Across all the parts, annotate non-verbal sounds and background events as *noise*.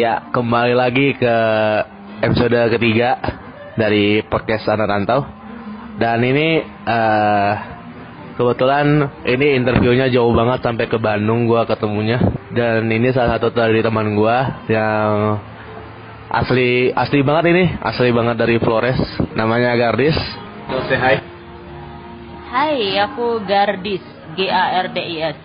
Ya, kembali lagi ke episode ketiga dari podcast Anak Rantau. Dan ini eh kebetulan ini interviewnya jauh banget sampai ke Bandung gua ketemunya. Dan ini salah satu dari teman gua yang asli asli banget ini, asli banget dari Flores. Namanya Gardis. Terus say hi. Hai, aku Gardis, G A R D I S.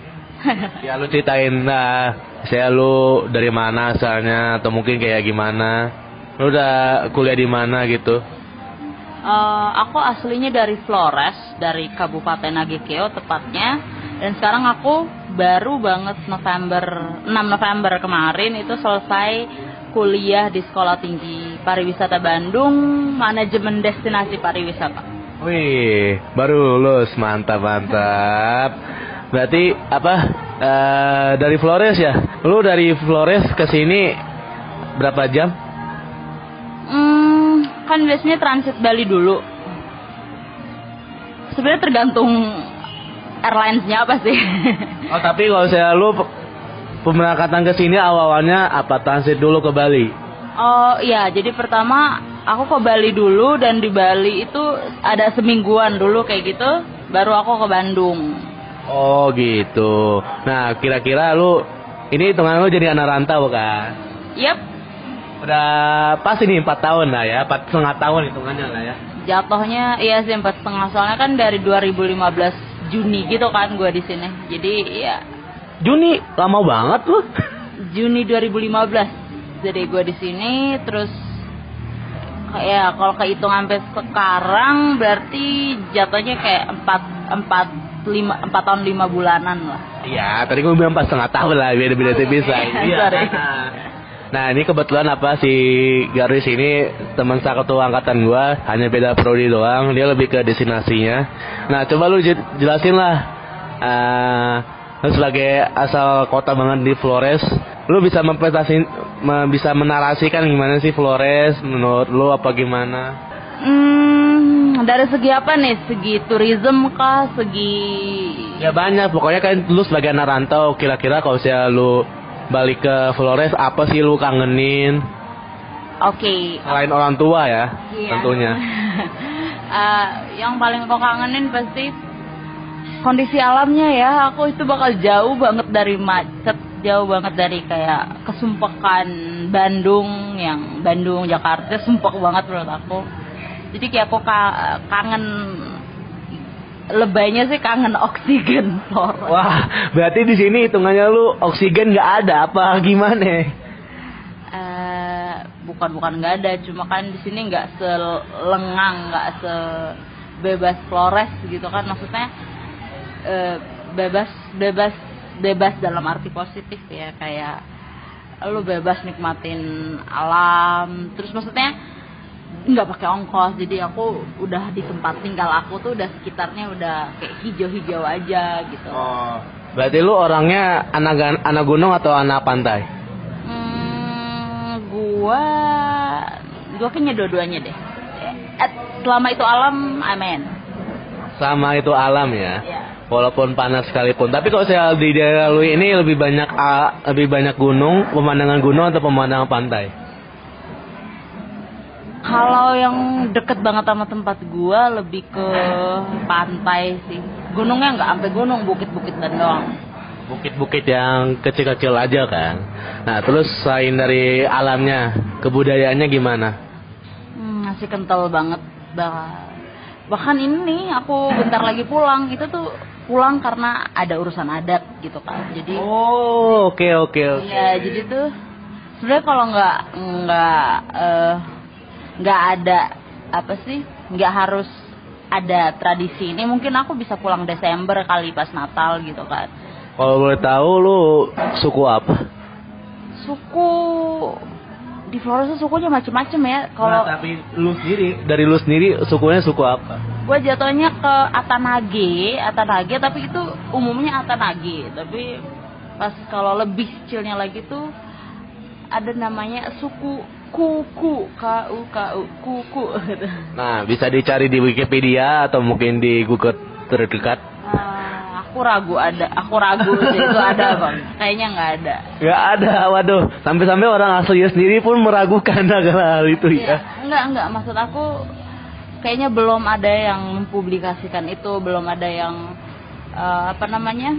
Ya lu ceritain nah, saya lu dari mana asalnya atau mungkin kayak gimana? Lu udah kuliah di mana gitu? Eh, aku aslinya dari Flores, dari Kabupaten Nagekeo tepatnya. Dan sekarang aku baru banget November 6 November kemarin itu selesai kuliah di Sekolah Tinggi Pariwisata Bandung, manajemen destinasi pariwisata. Wih, baru lulus, mantap mantap. Berarti apa? eh, dari Flores ya? Lu dari Flores ke sini berapa jam? Hmm, kan biasanya transit Bali dulu. Sebenarnya tergantung airlines-nya apa sih. *laughs* Oh tapi kalau saya lu pe- pemberangkatan ke sini awalnya apa transit dulu ke Bali? Oh iya, jadi pertama aku ke Bali dulu dan di Bali itu ada semingguan dulu kayak gitu, baru aku ke Bandung. Oh gitu. Nah kira-kira lu ini hitungan lu jadi anak rantau kan? Yap, Udah pas ini 4 tahun lah ya, 4 setengah tahun hitungannya lah ya. jatuhnya iya sih empat setengah soalnya kan dari 2015 Juni gitu kan gua di sini. Jadi ya Juni lama banget lu. Juni 2015 jadi gua di sini terus ya kalau kehitung sampai sekarang berarti jatuhnya kayak empat empat lima empat tahun lima bulanan lah. Iya, tadi gue bilang pas setengah tahun lah, beda-beda tipis lah. *laughs* Iya. Nah ini kebetulan apa si Garis ini teman satu angkatan gua hanya beda prodi doang dia lebih ke destinasinya. Nah coba lu je- jelasin lah lu sebagai asal kota banget di Flores, lu bisa mempresentasi me- bisa menarasikan gimana sih Flores menurut lu apa gimana? Hmm, dari segi apa nih? Segi tourism kah? Segi Ya banyak pokoknya kan lu sebagai anak rantau kira-kira kalau saya lu balik ke Flores apa sih lu kangenin? Oke. Selain orang tua ya, Iya. tentunya. *laughs* Eh, yang paling aku kangenin pasti kondisi alamnya ya. Aku itu bakal jauh banget dari macet, jauh banget dari kayak kesumpekan Bandung yang Bandung Jakarta sumpek banget menurut aku. Jadi kayak aku ka- kangen lebaynya sih kangen *laughs* oksigen Flores. Wah, berarti di sini hitungannya lu oksigen nggak ada apa gimana? Eh, bukan bukan nggak ada cuma kan di sini nggak selengang nggak sebebas Flores gitu kan maksudnya eh, bebas bebas bebas dalam arti positif ya kayak lu bebas nikmatin alam terus maksudnya nggak pakai ongkos jadi aku udah di tempat tinggal aku tuh udah sekitarnya udah kayak hijau-hijau aja gitu Oh, berarti lu orangnya anak anak gunung atau anak pantai? Hmm, gua gua kayaknya dua-duanya deh. Eh, selama itu alam, amin. Sama itu alam ya. Ya. Walaupun panas sekalipun. Tapi kalau saya di daerah lu ini lebih banyak lebih banyak gunung, pemandangan gunung atau pemandangan pantai? Kalau yang deket banget sama tempat gua lebih ke pantai sih. Gunungnya nggak sampai gunung, bukit-bukit dan doang. Bukit-bukit yang kecil-kecil aja kan. Nah, terus selain dari alamnya, kebudayaannya gimana? Hmm, masih kental banget. Bah- Bahkan ini aku bentar lagi pulang, itu tuh pulang karena ada urusan adat gitu kan. Jadi Oh, oke oke oke. Iya, jadi tuh sebenarnya kalau nggak nggak eh, nggak ada apa sih, nggak harus ada tradisi ini, mungkin aku bisa pulang Desember kali pas Natal gitu kan. Kalau boleh tahu lu suku apa? Suku di Flores tuh sukunya macem-macem ya. Kalau Nah, tapi lu sendiri dari lu sendiri sukunya suku apa? gue jatuhnya ke Atanage, Atanage, tapi itu umumnya Atanage, tapi pas kalau lebih kecilnya lagi tuh ada namanya suku kuku k u k u kuku gitu. *laughs* Nah, bisa dicari di Wikipedia atau mungkin di Google terdekat. Ah, aku ragu ada aku ragu sih itu ada bang kayaknya nggak ada Gak ada, waduh. Sampai-sampai orang asli sendiri pun meragukan *laughs* akan hal itu Iya, ya. enggak enggak maksud aku kayaknya belum ada yang mempublikasikan itu belum ada yang eh, apa namanya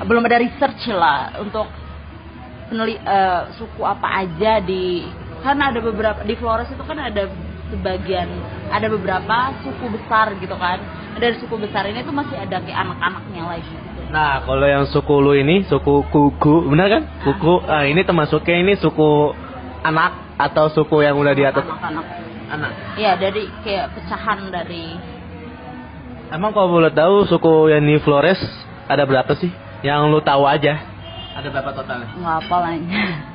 belum ada research lah untuk peneli eh, suku apa aja di karena ada beberapa di Flores itu kan ada sebagian ada beberapa suku besar gitu kan dari suku besar ini tuh masih ada kayak anak-anaknya lagi gitu. Nah, kalau yang suku lu ini, suku kuku, benar kan? Kuku, ah, ini termasuknya ini suku anak atau suku yang udah di atas anak-anak anak. Iya, dari kayak pecahan dari Emang kalau boleh tahu suku yang di Flores ada berapa sih? Yang lu tahu aja. Ada berapa totalnya? nggak apa lah.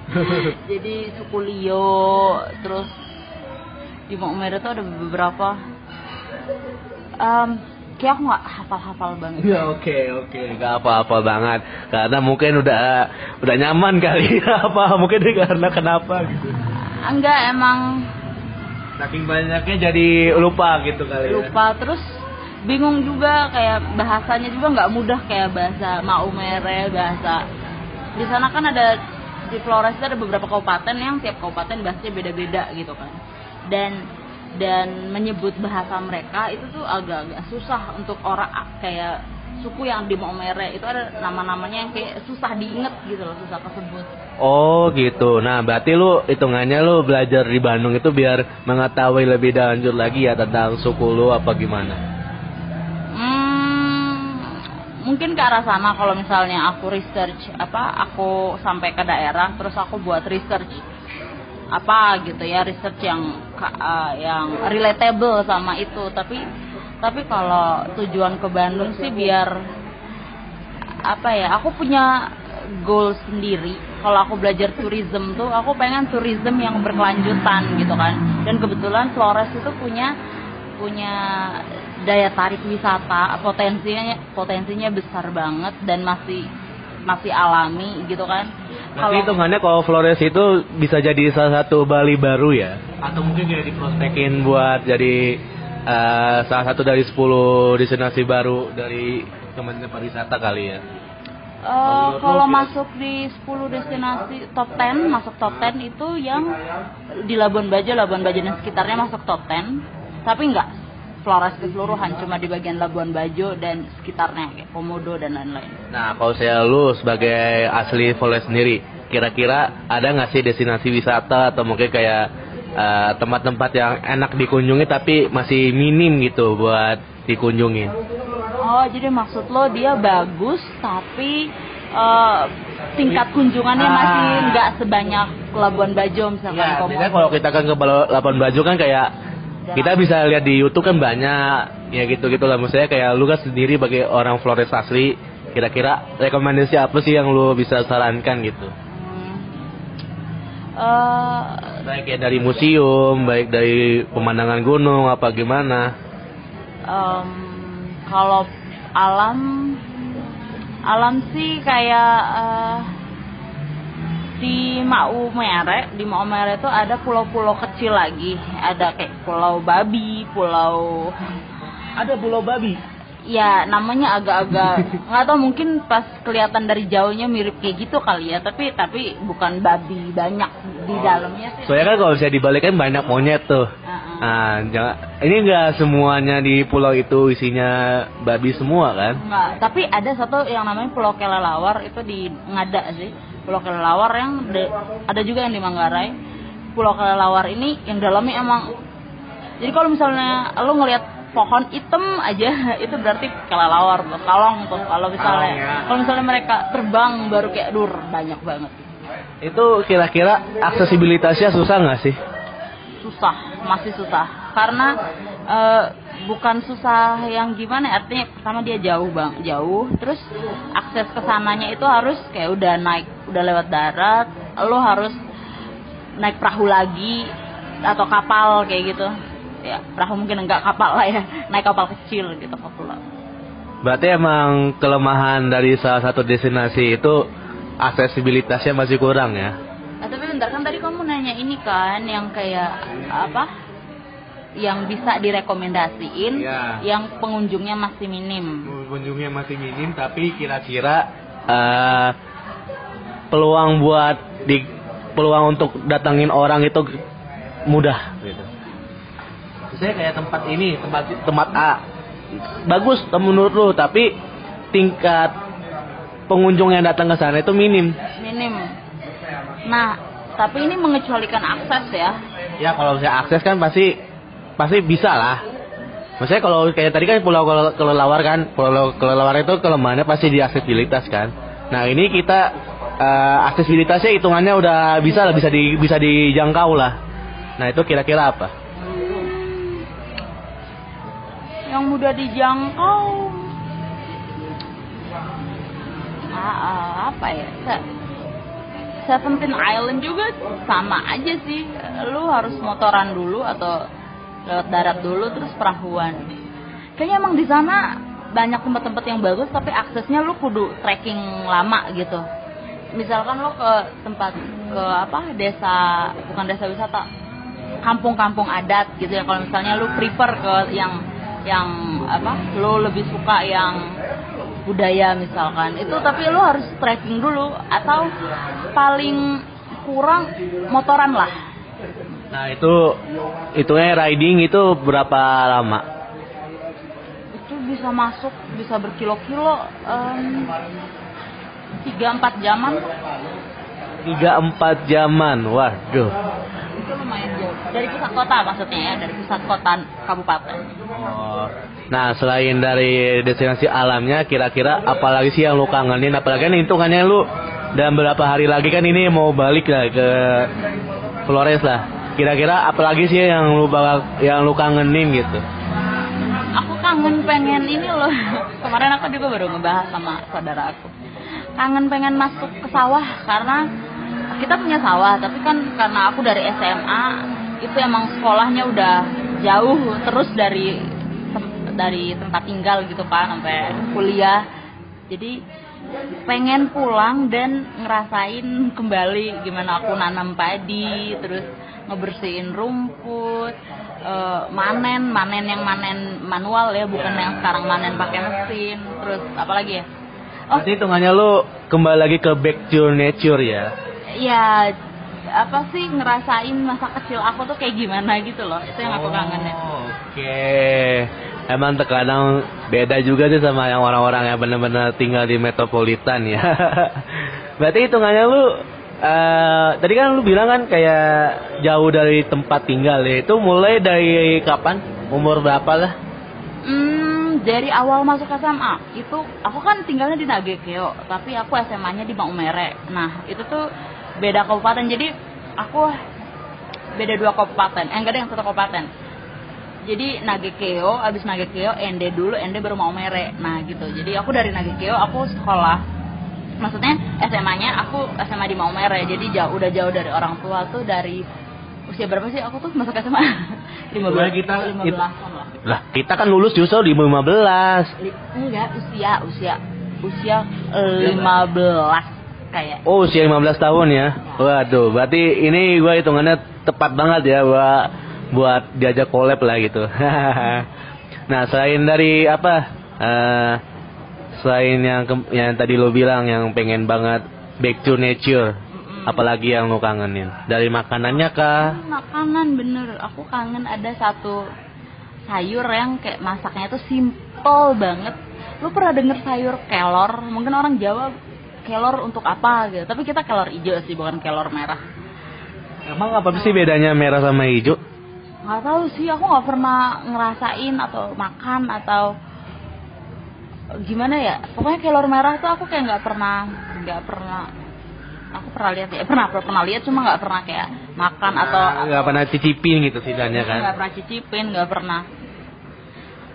*laughs* Jadi suku Leo terus di Maumere tuh ada beberapa. Em, kayak aku nggak hafal-hafal banget. Ya oke oke. Gak apa-apa banget. Karena mungkin udah udah nyaman kali. *laughs* Apa Mungkin karena kenapa gitu. Enggak emang Saking banyaknya jadi lupa gitu kali ya. lupa. Terus bingung juga kayak bahasanya juga nggak mudah kayak bahasa Maumere bahasa di sana kan ada di Flores itu ada beberapa kabupaten yang tiap kabupaten bahasanya beda-beda gitu kan. Dan dan menyebut bahasa mereka itu tuh agak-agak susah untuk orang kayak suku yang di Maumere itu ada nama-namanya yang kayak susah diinget gitu loh susah kesebut Oh gitu. Nah berarti lu hitungannya lu belajar di Bandung itu biar mengetahui lebih lanjut lagi ya tentang suku lu apa gimana mungkin ke arah sana kalau misalnya aku research apa aku sampai ke daerah terus aku buat research apa gitu ya research yang eh, yang relatable sama itu. Tapi tapi kalau tujuan ke Bandung sih biar apa ya aku punya goal sendiri. Kalau aku belajar tourism tuh aku pengen tourism yang berkelanjutan gitu kan. Dan kebetulan Flores itu punya punya daya tarik wisata potensinya potensinya besar banget dan masih masih alami gitu kan. Berarti hitungannya kalau Flores itu bisa jadi salah satu Bali baru ya? Atau mungkin kayak diprospekin buat jadi eh, salah satu dari 10 destinasi baru dari Kementerian Pariwisata kali ya? Eh, Kalau kalau masuk di 10 destinasi top 10 masuk top 10 itu yang di Labuan Bajo, Labuan Bajo dan sekitarnya masuk top 10. Tapi enggak Flores keseluruhan, cuma di bagian Labuan Bajo dan sekitarnya kayak Komodo dan lain-lain. Nah kalau saya lu sebagai asli Flores sendiri Kira-kira ada nggak sih destinasi wisata atau mungkin kayak eh, tempat-tempat yang enak dikunjungi tapi masih minim gitu buat dikunjungin Oh, jadi maksud lo dia bagus tapi eh, tingkat kunjungannya Ah. masih nggak sebanyak Labuan Bajo misalkan Ya, kalau kita kan ke Labuan Bajo kan kayak kita bisa lihat di YouTube kan banyak ya gitu-gitu lah. Maksudnya kayak lu kan sendiri bagi orang Flores asli, kira-kira rekomendasi apa sih yang lu bisa sarankan gitu? Eh, Baik ya dari museum, baik dari pemandangan gunung apa gimana? Em, kalau alam alam sih kayak eh, di Maumere di Maumere itu ada pulau-pulau kecil lagi ada kayak pulau babi pulau *laughs* Ada Pulau Babi. ya namanya agak-agak *laughs* nggak tahu mungkin pas kelihatan dari jauhnya mirip kayak gitu kali ya tapi tapi bukan babi banyak di dalamnya sih Soalnya kan kalau bisa dibalik kan banyak monyet tuh. Heeh. Nah, jangan, ini enggak semuanya di pulau itu isinya babi semua kan? Enggak, tapi ada satu yang namanya Pulau Kelelawar itu di Ngada sih. Pulau Kelelawar yang de- ada juga yang di Manggarai. Pulau Kelelawar ini yang dalamnya emang jadi kalau misalnya lo ngelihat pohon hitam aja *laughs* itu berarti kelelawar tuh kalong tuh kalau misalnya Kalong ya. kalau misalnya mereka terbang baru kayak dur banyak banget Itu kira-kira aksesibilitasnya susah nggak sih? susah masih susah karena eh, bukan susah yang gimana ya, artinya pertama dia jauh bang jauh terus akses ke sananya itu harus kayak udah naik udah lewat darat lo harus naik perahu lagi atau kapal kayak gitu ya perahu mungkin enggak kapal lah ya *laughs* naik kapal kecil gitu ke pulau Berarti emang kelemahan dari salah satu destinasi itu aksesibilitasnya masih kurang ya? Nah, tapi bentar kan tadi kamu nanya ini kan yang kayak apa? Yang bisa direkomendasiin Iya. yang pengunjungnya masih minim. Pengunjungnya masih minim tapi kira-kira eh, peluang buat di peluang untuk datangin orang itu mudah gitu. Saya kayak tempat ini, tempat tempat A. Bagus menurut lu, tapi tingkat pengunjung yang datang ke sana itu minim. Minim. Nah, tapi ini mengecualikan akses ya. Ya kalau saya akses kan pasti pasti bisa lah. Maksudnya kalau kayak tadi kan pulau Kele- kelelawar kan, pulau kelelawar itu kelemahannya pasti di aksesibilitas kan. Nah ini kita eh, aksesibilitasnya hitungannya udah bisa lah bisa di bisa dijangkau lah. Nah itu kira-kira apa? Yang mudah dijangkau. Ah, ah, apa ya? Se- Seventeen Island juga sama aja sih. Lu harus motoran dulu atau lewat darat dulu terus perahuan. Kayaknya emang di sana banyak tempat-tempat yang bagus tapi aksesnya lu kudu trekking lama gitu. Misalkan lu ke tempat ke apa desa bukan desa wisata kampung-kampung adat gitu ya kalau misalnya lu prefer ke yang yang apa lu lebih suka yang budaya misalkan itu tapi lu harus trekking dulu atau paling kurang motoran lah Nah itu itu riding itu berapa lama? itu bisa masuk bisa berkilo-kilo tiga empat jaman Tiga empat jaman, waduh. itu lumayan jauh dari pusat kota maksudnya ya dari pusat kota kabupaten Oh. Nah selain dari destinasi alamnya, kira-kira apalagi sih yang lu kangenin? Apalagi kan hitungannya lu dalam beberapa hari lagi kan ini mau balik lah ke Flores lah. Kira-kira apalagi sih yang lu bakal yang lu kangenin gitu? aku kangen pengen ini loh. *laughs* Kemarin aku juga baru ngebahas sama saudara aku. Kangen pengen masuk ke sawah karena kita punya sawah tapi kan karena aku dari SMA itu emang sekolahnya udah jauh terus dari dari tempat tinggal gitu kan sampai kuliah. Jadi pengen pulang dan ngerasain kembali gimana aku nanam padi terus ngebersihin rumput eh, manen manen yang manen manual ya bukan yang sekarang manen pakai mesin terus apalagi ya oh Berarti hitungannya lu kembali lagi ke back to nature ya? ya apa sih ngerasain masa kecil aku tuh kayak gimana gitu loh itu yang aku Oh, Oke. Emang terkadang beda juga sih sama yang orang-orang yang benar-benar tinggal di metropolitan ya. *laughs* Berarti hitungannya lu eh tadi kan lu bilang kan kayak jauh dari tempat tinggal ya. Itu mulai dari kapan? Umur berapa lah? Hmm, dari awal masuk SMA itu aku kan tinggalnya di Nagekeo, tapi aku SMA-nya di Maumere. Nah, itu tuh beda kabupaten. Jadi aku beda dua kabupaten. Eh, enggak ada yang satu kabupaten. Jadi Nagekeo, abis Nagekeo, Ende dulu, Ende baru Maumere. Nah, gitu. Jadi aku dari Nagekeo aku sekolah maksudnya SMA-nya aku SMA di Maumere. Jadi jauh udah jauh dari orang tua tuh dari usia berapa sih aku tuh masuk SMA? 15 Itulah kita- 15 lah. Lah, kita kan lulus justru di 15. Li- enggak usia usia usia eh, 15 kayak Oh, usia 15 tahun ya. Waduh, berarti ini gua hitungannya tepat banget ya buat buat diajak collab lah gitu. *laughs* nah, selain dari apa? eh selain yang ke- yang tadi lo bilang yang pengen banget back to nature, apalagi yang lo kangenin? Dari makanannya kah? makanan bener aku kangen ada satu sayur yang kayak masaknya tuh simple banget lu pernah denger sayur kelor mungkin orang Jawa kelor untuk apa gitu tapi kita kelor hijau sih bukan kelor merah Emang apa sih bedanya merah sama hijau? nggak tahu sih aku nggak pernah ngerasain atau makan atau gimana ya pokoknya kelor merah tuh aku kayak nggak pernah nggak pernah aku pernah lihat ya pernah pernah lihat cuma nggak pernah kayak makan atau Nah, nggak pernah cicipin gitu sidanya kan? nggak pernah cicipin nggak pernah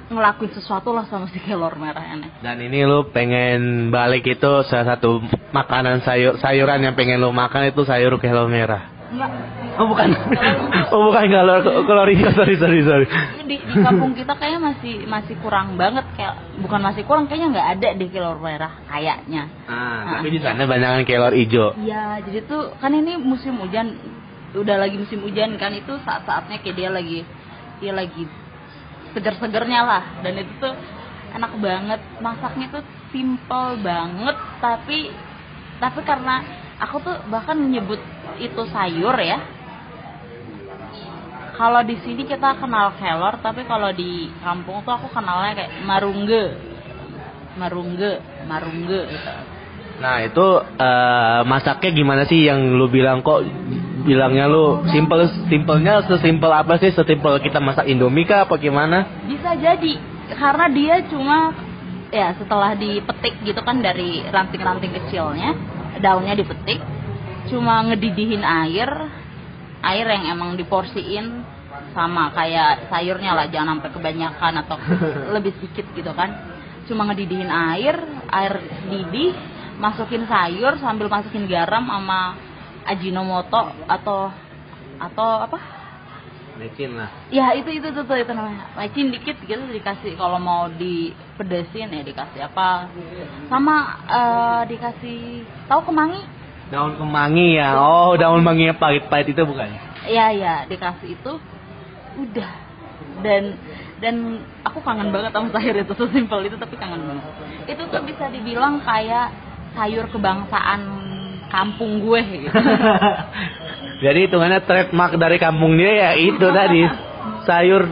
ngelakuin sesuatu lah sama si kelor merah ini Dan ini lu pengen balik itu salah satu makanan sayur sayuran yang pengen lu makan itu sayur kelor merah. Enggak Oh bukan. *laughs* oh bukan kelor kelor hijau sorry sorry sorry. di, di kampung kita kayaknya masih masih kurang banget. Kayak bukan masih kurang kayaknya nggak ada di kelor merah kayaknya. Ah, tapi di sana banyak kelor hijau. Iya, jadi tuh kan ini musim hujan, udah lagi musim hujan kan itu saat-saatnya kayak dia lagi ya lagi seger-segernya lah. Dan itu tuh enak banget. Masaknya tuh simple banget tapi tapi karena aku tuh bahkan menyebut itu sayur ya. Kalau di sini kita kenal kelor tapi kalau di kampung tuh aku kenalnya kayak marungge. Marungge marungge gitu. Nah itu uh, masaknya gimana sih yang lu bilang kok bilangnya lu simple simpelnya sesimpel apa sih? Sesimpel kita masak indomie kah apa gimana? Bisa jadi karena dia cuma ya setelah dipetik gitu kan dari ranting-ranting kecilnya daunnya dipetik cuma ngedidihin air air yang emang diporsiin sama kayak sayurnya lah jangan sampai kebanyakan atau *laughs* lebih sedikit gitu kan cuma ngedidihin air air didih masukin sayur sambil masukin garam sama ajinomoto atau atau apa? Mecin lah. Ya itu itu tuh, itu namanya. Mecin dikit gitu dikasih kalau mau dipedesin ya dikasih apa? Sama uh, dikasih tahu kemangi? Daun kemangi ya. Oh, daun kemangi yang pahit-pahit itu bukan? Iya iya dikasih itu udah dan dan aku kangen banget sama sayur itu sesimpel itu tapi kangen banget itu tuh bisa dibilang kayak sayur kebangsaan kampung gue gitu. *laughs* Jadi hitungannya trademark dari kampung dia ya itu tadi *laughs* sayur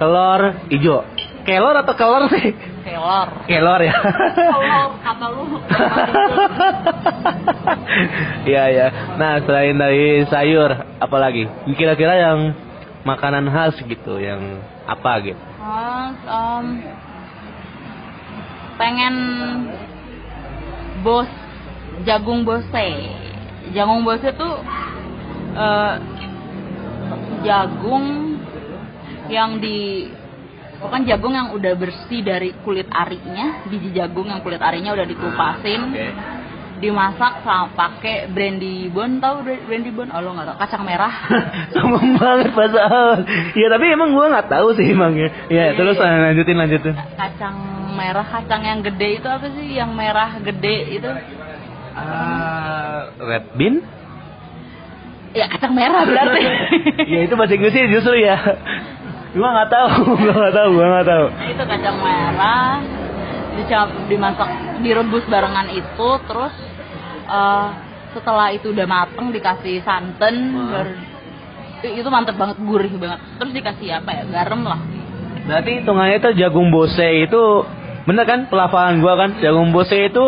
telur hijau. Kelor atau kelor sih? Kelor. Kelor ya. Kelor kata lu. *laughs* Iya ya. Nah selain dari sayur, apa lagi? Kira-kira yang makanan khas gitu, yang apa gitu? Khas, um, pengen bos jagung bose jagung bose tuh uh, jagung yang di bukan jagung yang udah bersih dari kulit arinya biji jagung yang kulit arinya udah dikupasin okay. dimasak sama pakai brandy bon tau brandy bon oh lo nggak tau kacang merah. *laughs* Ngomong banget bahasa ya tapi emang gua nggak tahu sih emangnya ya. Yeah. terus lanjutin lanjutin. Kacang merah kacang yang gede itu apa sih? Yang merah gede itu? Uh, red bean? Ya kacang merah berarti. *laughs* Ya itu bahasa Inggrisnya justru ya *laughs* gua nggak tahu *laughs* gua nggak tahu gua nggak tahu nah, itu kacang merah dicap dimasak direbus barengan itu terus uh, setelah itu udah mateng dikasih santan ber, itu mantep banget gurih banget terus dikasih apa ya garam lah berarti hitungannya itu jagung bose itu Bener kan pelafalan gua kan jagung bose itu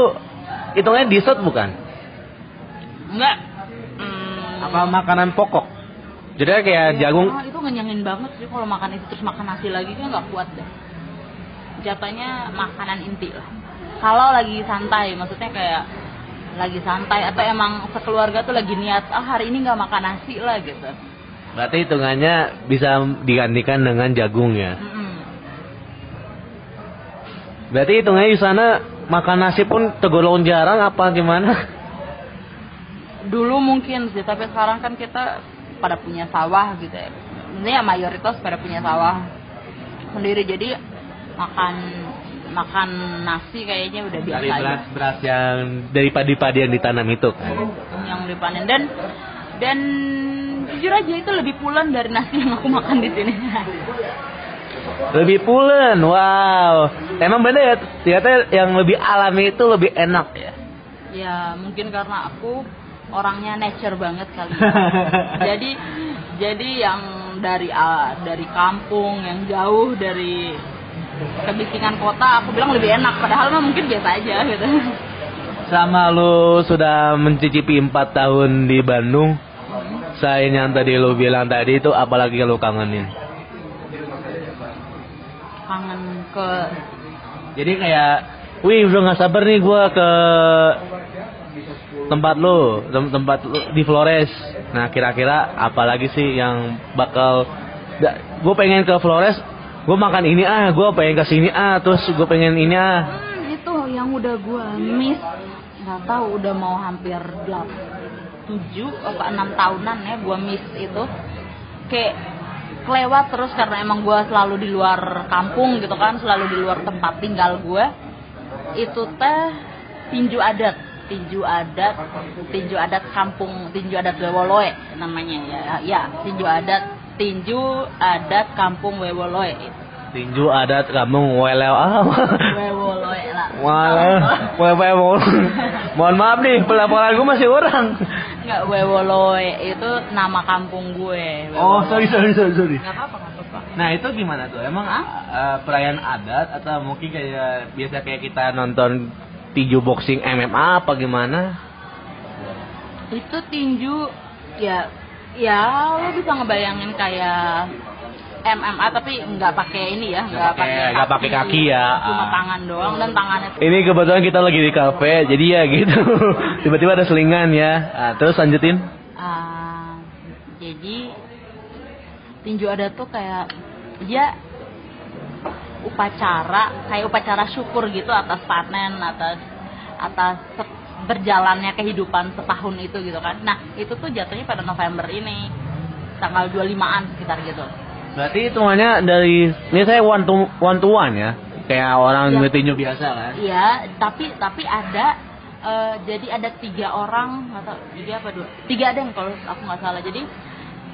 hitungnya dessert bukan? Enggak. Hmm. Apa makanan pokok? Jadi kayak ya, jagung. itu ngenyangin banget sih kalau makan itu terus makan nasi lagi kan nggak kuat deh. Jatuhnya makanan inti lah. Kalau lagi santai, maksudnya kayak lagi santai atau emang sekeluarga tuh lagi niat ah hari ini nggak makan nasi lah gitu. Berarti hitungannya bisa digantikan dengan jagung ya. Mm Berarti hitungnya di sana makan nasi pun tergolong jarang apa gimana? Dulu mungkin sih, tapi sekarang kan kita pada punya sawah gitu ya. Ini ya mayoritas pada punya sawah sendiri. Jadi makan makan nasi kayaknya udah biasa dari beras beras yang dari padi-padi yang ditanam itu. Kan yang dipanen. Dan dan jujur aja itu lebih pulen dari nasi yang aku makan di sini. Lebih pulen wow. Emang beda ya ternyata yang lebih alami itu lebih enak ya? Ya mungkin karena aku orangnya nature banget kali *laughs* jadi jadi yang dari uh, dari kampung yang jauh dari kebisingan kota aku bilang lebih enak. Padahal mah mungkin biasa aja gitu. Sama lu sudah mencicipi empat tahun di Bandung. Saya yang tadi lu bilang tadi itu apalagi lu kangenin? Kangen ke jadi kayak wih udah nggak sabar nih gue ke tempat lo tempat lo di Flores. Nah kira-kira apa lagi sih yang bakal gue pengen ke Flores gue makan ini ah gue pengen ke sini ah terus gue pengen ini ah. Hmm, itu yang udah gue miss. Nggak tahu udah mau hampir tujuh atau enam tahunan ya gue miss itu. Kayak kelewat terus karena emang gue selalu di luar kampung gitu kan selalu di luar tempat tinggal gue itu teh tinju adat tinju adat tinju adat kampung tinju adat Lewoloe namanya ya ya tinju adat tinju adat kampung Wewoloe tinju adat kampung Weleo ah *laughs* Wewoloe lah Wah, *laughs* Wewe, *laughs* mohon maaf nih, pelaporan gue masih orang. Enggak, Wewoloe itu nama kampung gue. Oh, sorry, sorry, sorry, sorry. Enggak apa-apa, enggak apa-apa. Nah itu gimana tuh? Emang uh, perayaan adat atau mungkin kayak biasa kayak kita nonton tinju boxing MMA apa gimana? Itu tinju ya ya lo bisa ngebayangin kayak MMA tapi nggak pakai ini ya, nggak pakai- nggak pakai kaki ya. Cuma tangan doang dan tangannya tuh Ini kebetulan kita lagi di kafe, jadi ya gitu. *laughs* Tiba-tiba ada selingan ya. Ah, terus lanjutin. Ah, jadi tinju adat tuh kayak dia upacara kayak upacara syukur gitu atas panen atas atas berjalannya kehidupan setahun itu gitu kan nah itu tuh jatuhnya pada November ini tanggal 25an sekitar gitu Berarti hitungannya dari ini saya one to one to one ya. Kayak orang tinju biasa kan. Iya, tapi tapi ada eh, jadi ada tiga orang atau tiga apa dua? Tiga ada yang kalau aku nggak salah. Jadi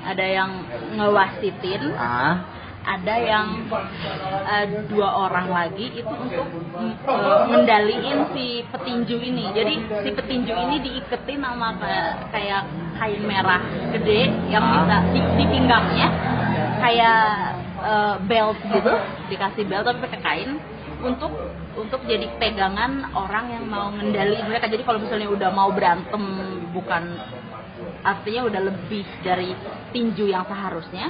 ada yang ngewasitin, Ah. Ada yang eh, dua orang lagi itu untuk ngendaliin si petinju ini. Jadi si petinju ini diiketin sama kayak, kayak kain merah gede yang bisa di, di pinggangnya kayak eh, belt gitu, dikasih belt tapi pakai kain untuk untuk jadi pegangan orang yang mau ngendaliin mereka. Jadi kalau misalnya udah mau berantem bukan artinya udah lebih dari tinju yang seharusnya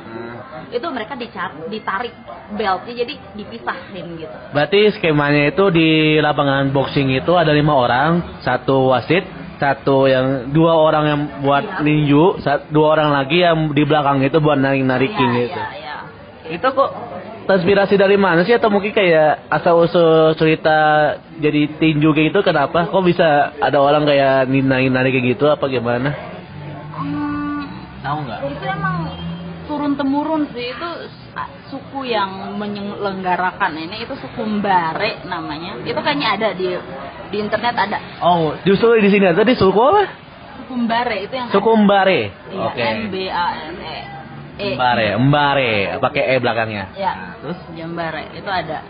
itu mereka dicar- ditarik beltnya jadi dipisahin gitu Berarti skemanya itu di lapangan boxing itu ada lima orang, satu wasit, satu yang dua orang yang buat Iya. ninju, dua orang lagi yang di belakang itu buat narik narikin Iya, gitu. iya, iya. Itu kok terinspirasi dari mana sih atau mungkin kayak asal usul cerita jadi tinju kayak gitu kenapa? Kok bisa ada orang kayak narik narik kayak gitu apa gimana? Tahu nggak? itu emang turun temurun sih itu suku yang menyelenggarakan ini itu suku Mbare namanya itu kayaknya ada di di internet ada Oh, justru di sini tadi suku apa? suku Mbare itu yang Suku Mbare. Iya, Oke. M B A N E E Mbare, Mbare, pakai e belakangnya. ya Terus? Jambare itu ada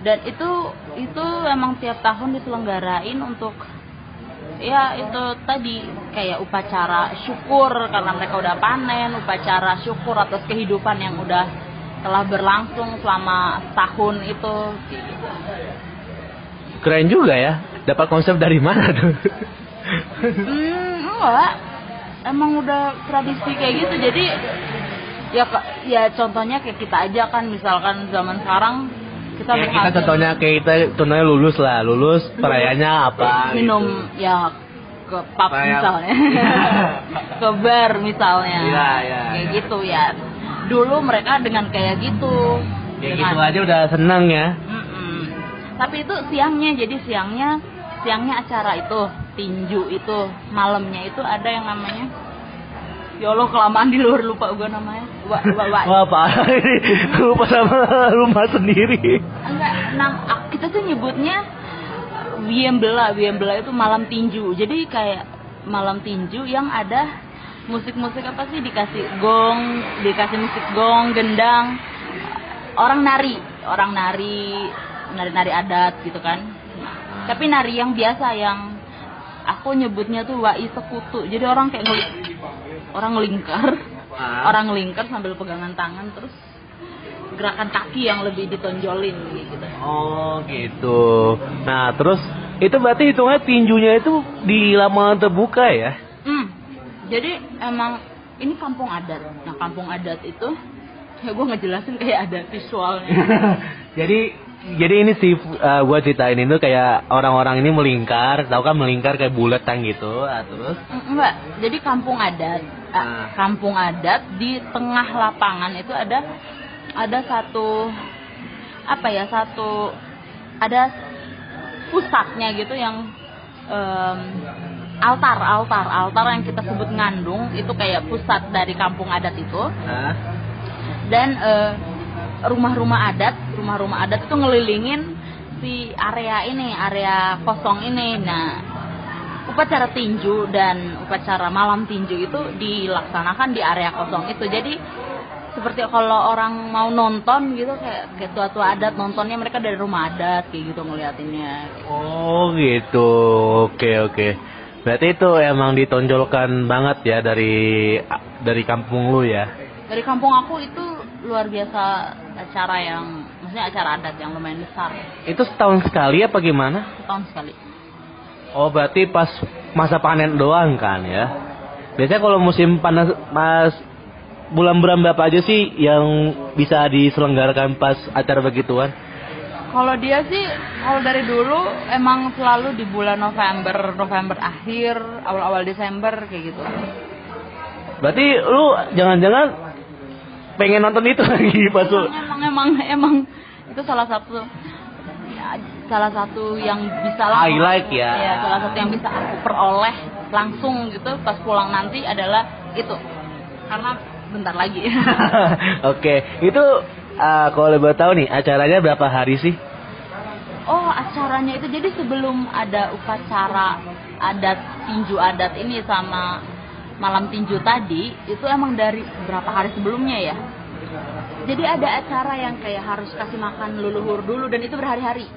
dan itu itu emang tiap tahun diselenggarain untuk ya itu tadi kayak upacara syukur karena mereka udah panen upacara syukur atas kehidupan yang udah telah berlangsung selama tahun itu gitu. Keren juga ya. Dapat konsep dari mana tuh? hmm enggak emang udah tradisi kayak gitu jadi ya ya contohnya kayak kita aja kan misalkan zaman sekarang kita Kayak kita contohnya kayak kita contohnya lulus lah, lulus perayaannya apa? minum gitu. ya ke pub misalnya *laughs* ke bar misalnya Iya, iya, kayak iya. gitu ya dulu mereka dengan kayak gitu Kayak dengan gitu aja udah seneng ya. Tapi itu siangnya jadi siangnya siangnya acara itu tinju itu malamnya itu ada yang namanya ya Allah kelamaan di luar lupa gue namanya. Wa, wa, wa- Wah parah *laughs* ini lupa sama rumah sendiri. enggak ak- kita tuh nyebutnya Wiembela. Wiembela itu malam tinju. Jadi kayak malam tinju yang ada musik-musik apa sih? Dikasih gong dikasih musik gong gendang. Orang nari orang nari nari-nari adat gitu kan. Tapi nari yang biasa yang aku nyebutnya tuh wai sekutu. Jadi orang kayak ngeli- orang ngelingkar Ah. orang ngelingkar sambil pegangan tangan terus gerakan kaki yang lebih ditonjolin gitu Oh gitu. Nah terus itu berarti hitungnya tinjunya itu di lapangan terbuka ya? Hmm, jadi emang ini kampung adat. Nah kampung adat itu ya gue ngejelasin kayak ada visualnya. *laughs* jadi jadi ini sih uh, gua ceritain itu kayak orang-orang ini melingkar, tahu kan melingkar kayak buletan gitu, ah, terus Mm, Enggak, jadi kampung adat. Ah. Kampung adat di tengah lapangan itu ada ada satu apa ya satu ada pusatnya gitu yang em, altar altar altar yang kita sebut ngandung itu kayak pusat dari kampung adat itu nah, dan eh, rumah-rumah adat rumah-rumah adat itu ngelilingin si area ini area kosong ini nah upacara tinju dan upacara malam tinju itu dilaksanakan di area kosong itu jadi seperti kalau orang mau nonton gitu kayak kayak tua-tua adat nontonnya mereka dari rumah adat kayak gitu ngeliatinnya Oh gitu, oke oke. Berarti itu emang ditonjolkan banget ya dari dari kampung lu ya. dari kampung aku itu luar biasa acara yang maksudnya acara adat yang lumayan besar Itu setahun sekali apa gimana? setahun sekali Oh berarti pas masa panen doang kan ya? Biasanya kalau musim panas mas bulan-bulan berapa aja sih yang bisa diselenggarakan pas acara begituan? Kalau dia sih, kalau dari dulu emang selalu di bulan November, November akhir, awal-awal Desember kayak gitu. Berarti lu jangan-jangan pengen nonton itu *laughs* lagi pas lu Emang emang emang itu salah satu ya, salah satu yang bisa lah Highlight ya. Iya, salah satu yang bisa aku peroleh langsung gitu pas pulang nanti adalah itu. Karena bentar lagi. *laughs* Oke, itu uh, kalau boleh tahu nih acaranya berapa hari sih? Oh, acaranya itu jadi sebelum ada upacara adat tinju adat ini sama malam tinju tadi, itu emang dari berapa hari sebelumnya ya? Jadi ada acara yang kayak harus kasih makan leluhur dulu dan itu berhari-hari.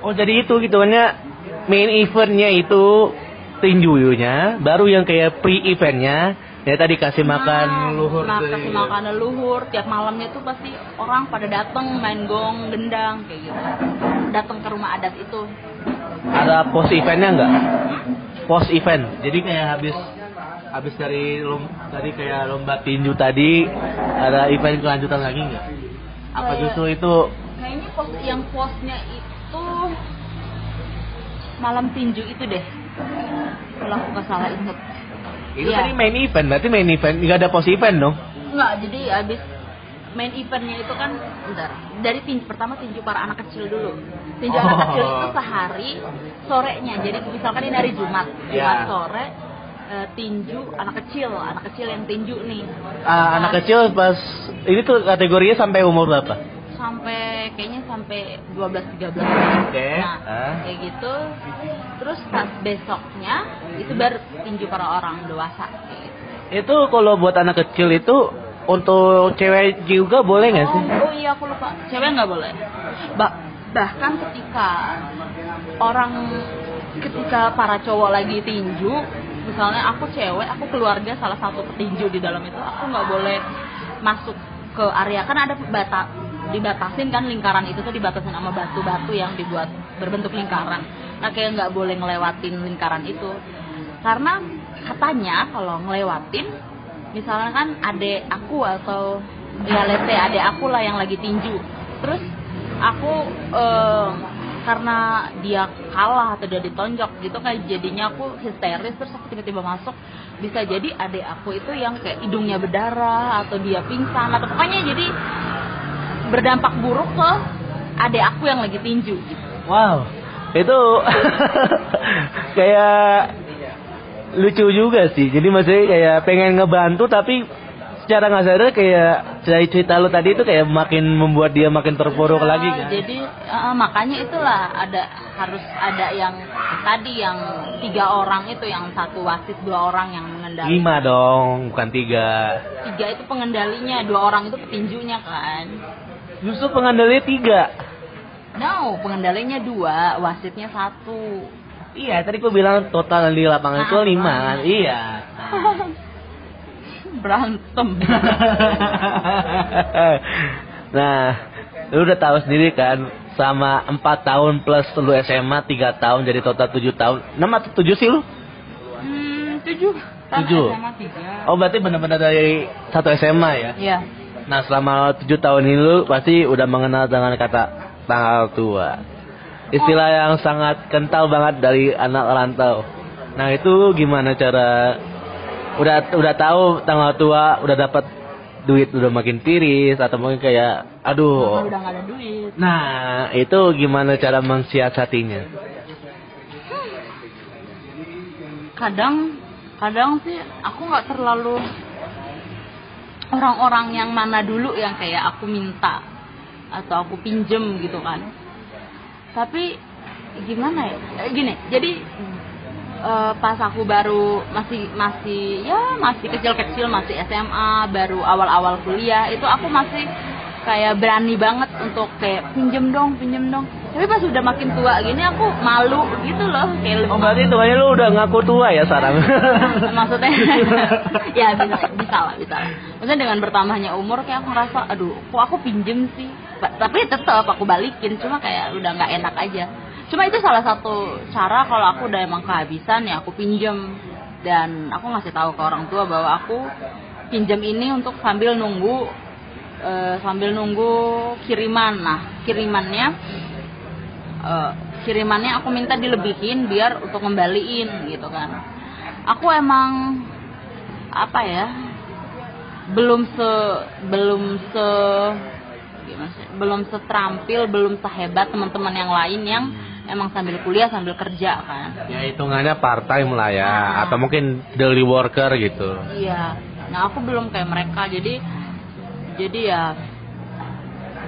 Oh jadi itu gitu main eventnya itu tinjunya, baru yang kayak pre eventnya ya tadi kasih makan Nah, luhur Nah, tuh. kasih makan leluhur tiap malamnya tuh pasti orang pada datang main gong, gendang kayak gitu. Datang ke rumah adat itu. Ada post eventnya nggak? Post event. Jadi kayak habis habis dari lom, dari kayak lomba tinju tadi ada event kelanjutan lagi nggak? Apa Kayak- justru itu Kayaknya pos yang posnya itu malam tinju itu deh. Kalau aku nggak salah inget. itu Iya. tadi main event, berarti main event nggak ada post event dong? Enggak, jadi abis main eventnya itu kan bentar dari tinju pertama tinju para anak kecil dulu tinju anak Oh. kecil itu sehari sorenya jadi misalkan ini hari Jumat Jumat Ya. sore eh, tinju anak kecil anak kecil yang tinju nih Ah, anak Nah, kecil pas ini tuh kategorinya sampai umur berapa? sampai kayaknya sampai 12 13 Oke. Nah, Ah. kayak gitu. Terus pas besoknya itu baru tinju para orang dewasa gitu. Itu kalau buat anak kecil itu untuk cewek juga boleh nggak sih? Oh, oh iya aku lupa. Cewek nggak boleh. Ba- bahkan ketika orang ketika para cowok lagi tinju, misalnya aku cewek, aku keluarga salah satu petinju di dalam itu, aku nggak boleh masuk ke area. Kan ada bata dibatasin kan lingkaran itu tuh dibatasin sama batu-batu yang dibuat berbentuk lingkaran. Nah kayak nggak boleh ngelewatin lingkaran itu. Karena katanya kalau ngelewatin misalnya kan adek aku atau ya let's adek aku lah yang lagi tinju. Terus aku eh, karena dia kalah atau dia ditonjok gitu kayak jadinya aku histeris terus aku tiba-tiba masuk bisa jadi adek aku itu yang kayak hidungnya berdarah atau dia pingsan atau pokoknya jadi berdampak buruk ke adek aku yang lagi tinju gitu. Wow, itu *laughs* kayak lucu juga sih. Jadi maksudnya kayak pengen ngebantu tapi secara nggak sadar kayak dari cerita lu tadi itu kayak makin membuat dia makin terpuruk Ya, lagi kan. Jadi eh, makanya itulah ada harus ada yang tadi yang tiga orang itu yang satu wasit dua orang yang mengendali. Lima dong, bukan tiga. Tiga itu pengendalinya, dua orang itu petinjunya kan. Justru pengendalinya tiga. No, pengendalinya dua, wasitnya satu. Iya, tadi gua bilang total di lapangan itu Ah, lima kan. Iya. *laughs* Berantem. *laughs* nah, lu udah tahu sendiri kan, sama 4 tahun plus lu SMA 3 tahun jadi total 7 tahun. 6 atau 7 sih lu? hmm, tujuh. Kan Tujuh. SMA tiga. Oh, berarti benar-benar dari satu SMA ya? Iya. Nah, selama 7 tahun ini lu pasti udah mengenal dengan kata tanggal tua. Istilah yang sangat kental banget dari anak rantau. Nah, itu gimana cara udah udah tahu tanggal tua, udah dapat duit udah makin tiris atau mungkin kayak aduh. udah ada duit. Nah, itu gimana cara mensiasatinya? kadang kadang sih aku nggak terlalu orang-orang yang mana dulu yang kayak aku minta atau aku pinjem gitu kan tapi gimana ya Eh, gini jadi uh, pas aku baru masih masih ya masih kecil-kecil masih SMA baru awal-awal kuliah itu aku masih kayak berani banget untuk kayak pinjem dong pinjem dong. Tapi pas udah makin tua gini aku malu gitu loh kayak oh berarti tuanya lu udah ngaku tua ya sekarang maksudnya *laughs* ya bisa bisa lah bisa lah. Maksudnya dengan bertambahnya umur kayak aku ngerasa aduh kok aku pinjem sih? Tapi tetap aku balikin cuma kayak udah nggak enak aja cuma itu salah satu cara kalau aku udah emang kehabisan ya aku pinjem. Dan aku ngasih tahu ke orang tua bahwa aku pinjam ini untuk sambil nunggu uh, sambil nunggu kiriman nah kirimannya. Uh, kirimannya aku minta dilebihin biar untuk ngembaliin gitu kan. Aku emang apa ya belum se belum se gimana sih belum seterampil belum sehebat teman-teman yang lain yang emang sambil kuliah sambil kerja kan? Ya hitungannya part time lah ya. Nah, atau mungkin daily worker gitu. Iya. Nah aku belum kayak mereka jadi jadi ya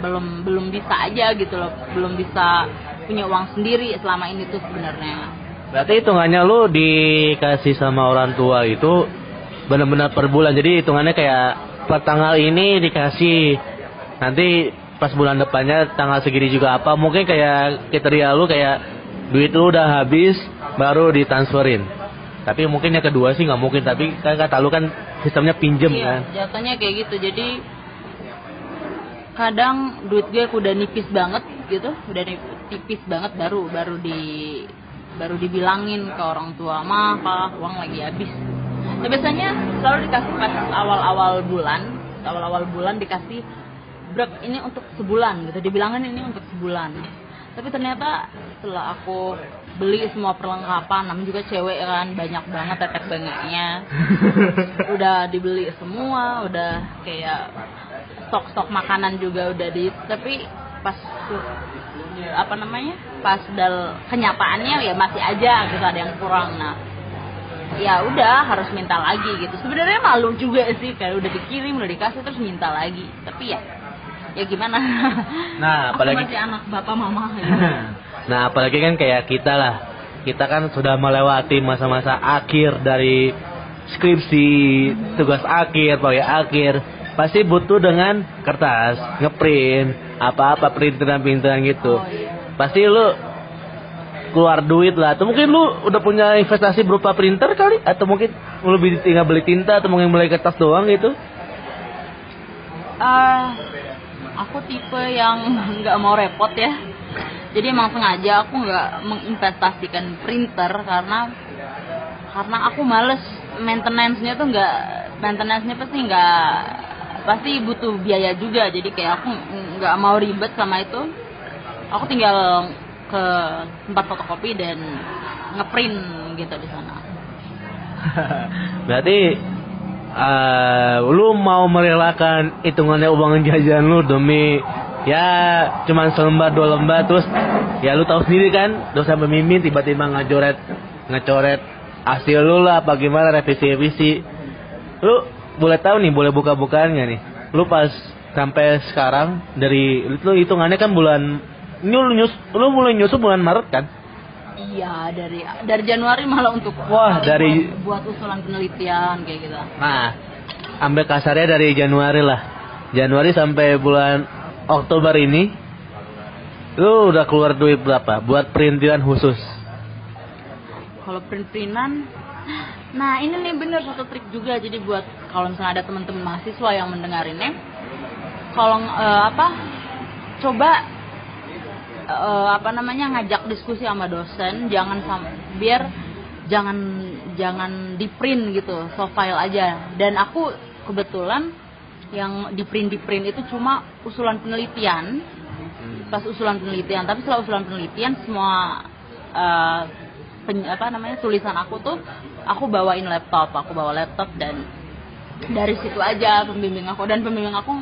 belum belum bisa aja gitu loh. Belum bisa punya uang sendiri selama ini tuh sebenarnya. Berarti hitungannya lu dikasih sama orang tua itu benar-benar per bulan. Jadi hitungannya kayak per tanggal ini dikasih. Nanti pas bulan depannya tanggal segini juga apa mungkin kayak kriteria lu kayak duit lu udah habis baru ditransferin. Tapi mungkin yang kedua sih nggak mungkin tapi kan kata lu kan sistemnya pinjem iya, kan. jatuhnya kayak gitu. Jadi kadang duit gue udah nipis banget gitu udah nipis banget baru baru di baru dibilangin ke orang tua mah pak uang lagi habis. Nah, biasanya selalu dikasih pas awal-awal bulan awal-awal bulan dikasih brek ini untuk sebulan gitu. Dibilangin ini untuk sebulan. Tapi ternyata setelah aku beli semua perlengkapan namanya juga cewek kan banyak banget tetek bengeknya. *laughs* Udah dibeli semua udah kayak stok-stok makanan juga udah di tapi pas apa namanya pas dal kenyataannya ya masih aja gitu ada yang kurang. Nah ya udah harus minta lagi gitu. Sebenarnya malu juga sih kayak udah dikirim udah dikasih terus minta lagi. Tapi ya ya gimana nah apalagi masih anak bapak mama gitu. *laughs* nah apalagi kan kayak kita lah kita kan sudah melewati masa-masa akhir dari skripsi tugas akhir proyek akhir pasti butuh dengan kertas, ngeprint, apa-apa printeran-printeran gitu. Oh, iya. Pasti lu keluar duit lah atau mungkin lu udah punya investasi berupa printer kali atau mungkin lu lebih tinggal beli tinta atau mungkin beli kertas doang gitu uh, aku tipe yang *laughs* nggak mau repot ya. Jadi emang sengaja aku nggak menginvestasikan printer karena karena aku males. Maintenance-nya tuh nggak maintenance-nya pasti nggak pasti butuh biaya juga. Jadi kayak aku nggak mau ribet sama itu. Aku tinggal ke tempat fotokopi dan ngeprint gitu di sana. *laughs* Berarti uh, lu mau merelakan hitungannya uang jajan lu demi ya cuman selembar dua lembar terus ya lu tahu sendiri kan dosa pemimpin tiba-tiba ngajoret ngecoret hasil lu lah bagaimana revisi revisi lu boleh tahu nih, boleh buka-bukaan nggak nih? Lu pas sampai sekarang dari itu hitungannya kan bulan nyus, lu mulai nyusu bulan Maret kan? Iya dari dari Januari malah untuk wah dari buat, buat usulan penelitian kayak gitu. Nah, ambil kasarnya dari Januari lah. Januari sampai bulan Oktober ini, lu udah keluar duit berapa buat perintilan khusus? Kalau print-printan Nah ini nih bener satu trik juga jadi buat kalau misalnya ada teman-teman mahasiswa yang mendengar ini, kalau uh, apa coba uh, apa namanya ngajak diskusi sama dosen, jangan sam biar jangan jangan di print gitu, soft file aja. Dan aku kebetulan yang di print di print itu cuma usulan penelitian, pas usulan penelitian. Tapi setelah usulan penelitian semua uh, pen, apa namanya tulisan aku tuh aku bawain laptop aku bawa laptop dan dari situ aja pembimbing aku dan pembimbing aku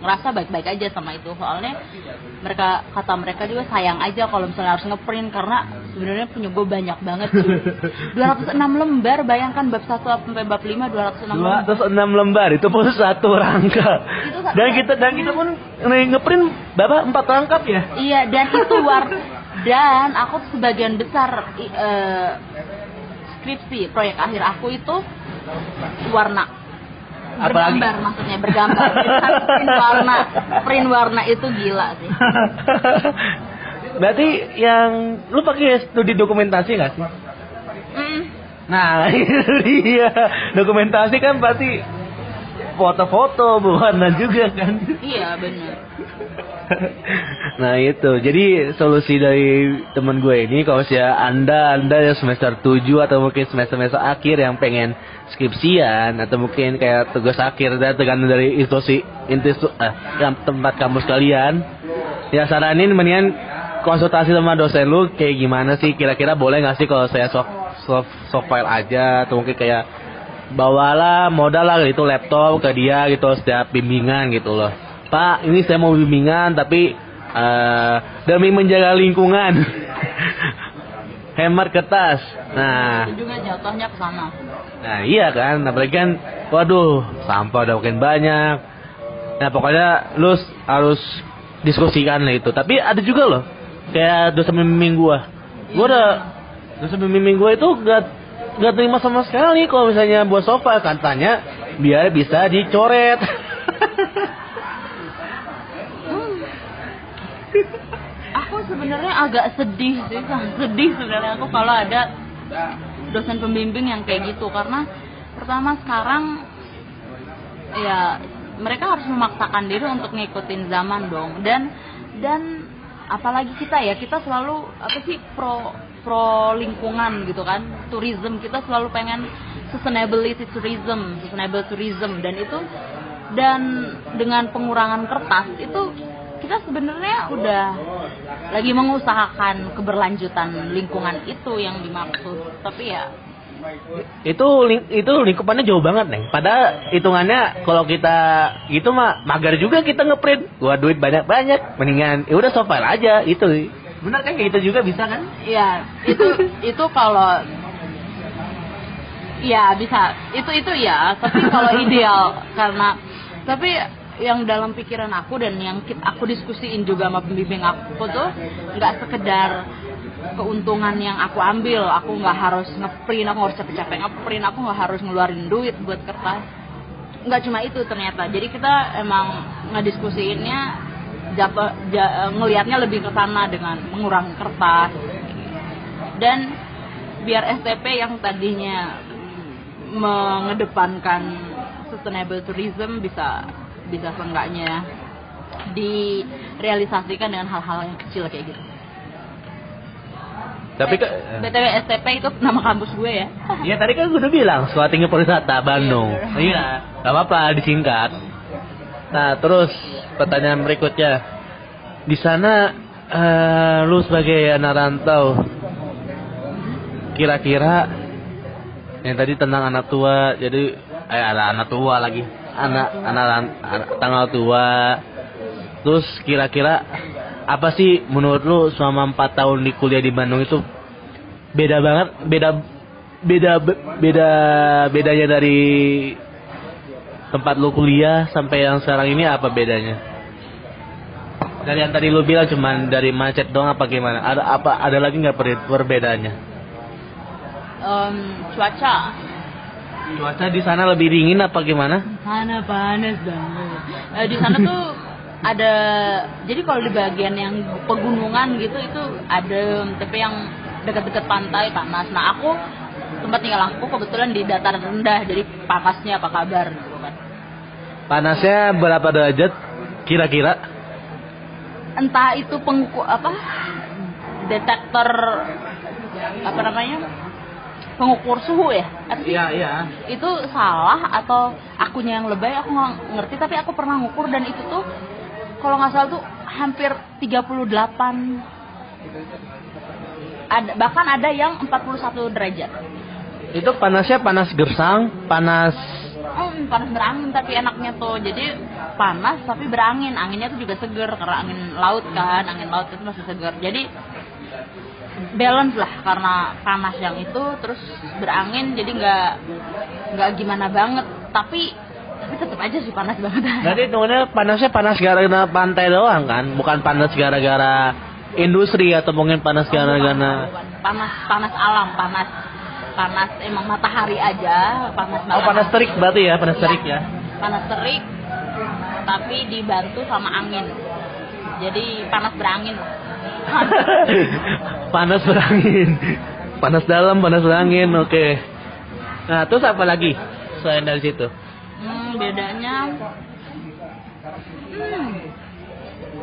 ngerasa baik-baik aja sama itu. Soalnya mereka kata mereka juga sayang aja kalau misalnya harus ngeprint karena sebenarnya punya gue banyak banget sih. *laughs* 206 lembar bayangkan bab 1 sampai bab 5 206 lembar. 206 lembar itu pun satu rangka. Itu satu dan kita dan kita pun ngeprint berapa? Empat rangkap ya? Iya dan itu war dan aku sebagian besar eh, skripsi proyek akhir aku itu warna Apalagi? bergambar maksudnya bergambar *laughs* Bukan print warna print warna itu gila sih *laughs* Berarti yang lu pakai studi dokumentasi nggak sih? Mm, Nah, *laughs* itu dia. Dokumentasi kan pasti foto-foto berwarna juga kan. iya bener *laughs* nah itu. Jadi solusi dari temen gue ini kalau saya anda anda yang semester 7 atau mungkin semester semester akhir yang pengen skripsian atau mungkin kayak tugas akhir dan tergantung dari institusi institusi eh, tempat kampus kalian ya saranin mendingan konsultasi sama dosen lu kayak gimana sih? Kira-kira boleh nggak sih kalau saya soft soft soft file aja atau mungkin kayak bawalah modal lah gitu laptop ke dia gitu setiap bimbingan gitu loh Pak ini saya mau bimbingan tapi eh, demi menjaga lingkungan. *laughs* Hemat kertas. Nah. Juga jatuhnya ke sana. Nah iya kan apalagi kan waduh sampah udah makin banyak. Nah pokoknya lu harus diskusikan lah itu. Tapi ada juga loh kayak dosen pembimbing gua. Gua udah dosen pembimbing gua itu gak gak terima sama sekali kalau misalnya buat sofa. Katanya biar bisa dicoret *laughs* aku sebenarnya agak sedih sih sedih sebenarnya aku kalau ada dosen pembimbing yang kayak gitu. Karena pertama sekarang ya mereka harus memaksakan diri untuk ngikutin zaman dong. Dan dan apalagi kita ya kita selalu apa sih pro pro lingkungan gitu kan. Tourism kita selalu pengen sustainability tourism sustainable tourism. Dan itu dan dengan pengurangan kertas itu kita sebenarnya udah lagi mengusahakan keberlanjutan lingkungan itu yang dimaksud. Tapi ya itu itu lingkupannya jauh banget neng. Pada hitungannya kalau kita gitu mah magar juga kita ngeprint. Gua duit banyak banyak mendingan ya udah soft file aja itu. Benar kan kayak gitu juga bisa kan? Ya itu *laughs* itu kalau ya bisa. Itu itu ya tapi kalau ideal karena tapi yang dalam pikiran aku dan yang aku diskusiin juga sama pembimbing aku tuh nggak sekedar keuntungan yang aku ambil. Aku nggak harus ngeprint aku harus capek-capek ngeprint aku nggak harus ngeluarin duit buat kertas. Nggak cuma itu ternyata. Jadi kita emang ngediskusiinnya jatuh ja, ngelihatnya lebih ke sana dengan mengurangi kertas. Dan biar STP yang tadinya mengedepankan sustainable tourism bisa bisa seenggaknya direalisasikan dengan hal-hal yang kecil kayak gitu. tapi Eh, kan BTW STP itu nama kampus gue ya. *laughs* Iya tadi kan gue udah bilang Swatingnya Pariwisata Bandung. Iya. Iya, gak apa-apa disingkat. Nah terus pertanyaan berikutnya, di sana eh, lu sebagai anak rantau, kira-kira yang tadi tentang anak tua, jadi eh ada anak tua lagi, anak anak, anak tanggal tua. Terus kira-kira apa sih menurut lu selama 4 tahun di kuliah di Bandung itu beda banget beda beda beda bedanya dari tempat lu kuliah sampai yang sekarang ini apa bedanya? Dari yang tadi lu bilang cuman dari macet doang apa gimana? Ada apa ada lagi nggak per- perbedaannya? Em, cuaca cuaca di sana lebih dingin apa gimana sana panas banget. Eh, di sana tuh ada jadi kalau di bagian yang pegunungan gitu itu ada tapi yang dekat-dekat pantai panas. Nah aku tempat tinggal aku kebetulan di dataran rendah jadi panasnya apa kabar gitu kan. panasnya berapa derajat kira-kira Entah itu pengku apa detektor apa namanya pengukur suhu ya? Apa sih? iya iya. Itu salah atau akunya yang lebay? Aku nggak ngerti tapi aku pernah ngukur dan itu tuh kalau nggak salah tuh hampir 38 ada bahkan ada yang 41 derajat. Itu panasnya panas gersang panas Hmm, panas berangin tapi enaknya tuh. Jadi panas tapi berangin. Anginnya tuh juga seger karena angin laut kan. Angin laut itu masih seger. Jadi balance lah karena panas yang itu terus berangin jadi nggak nggak gimana banget. Tapi tapi tetap aja sih panas banget. *laughs* Berarti hitungannya panasnya panas gara-gara pantai doang kan? Bukan panas gara-gara industri atau mungkin panas karena karena panas panas alam panas panas emang matahari aja panas oh panas terik berarti ya panas Iya, terik ya. panas terik tapi dibantu sama angin. Jadi panas berangin *laughs* panas berangin. Panas dalam panas berangin oke. Nah terus apa lagi selain dari situ? Hmm, bedanya hmm,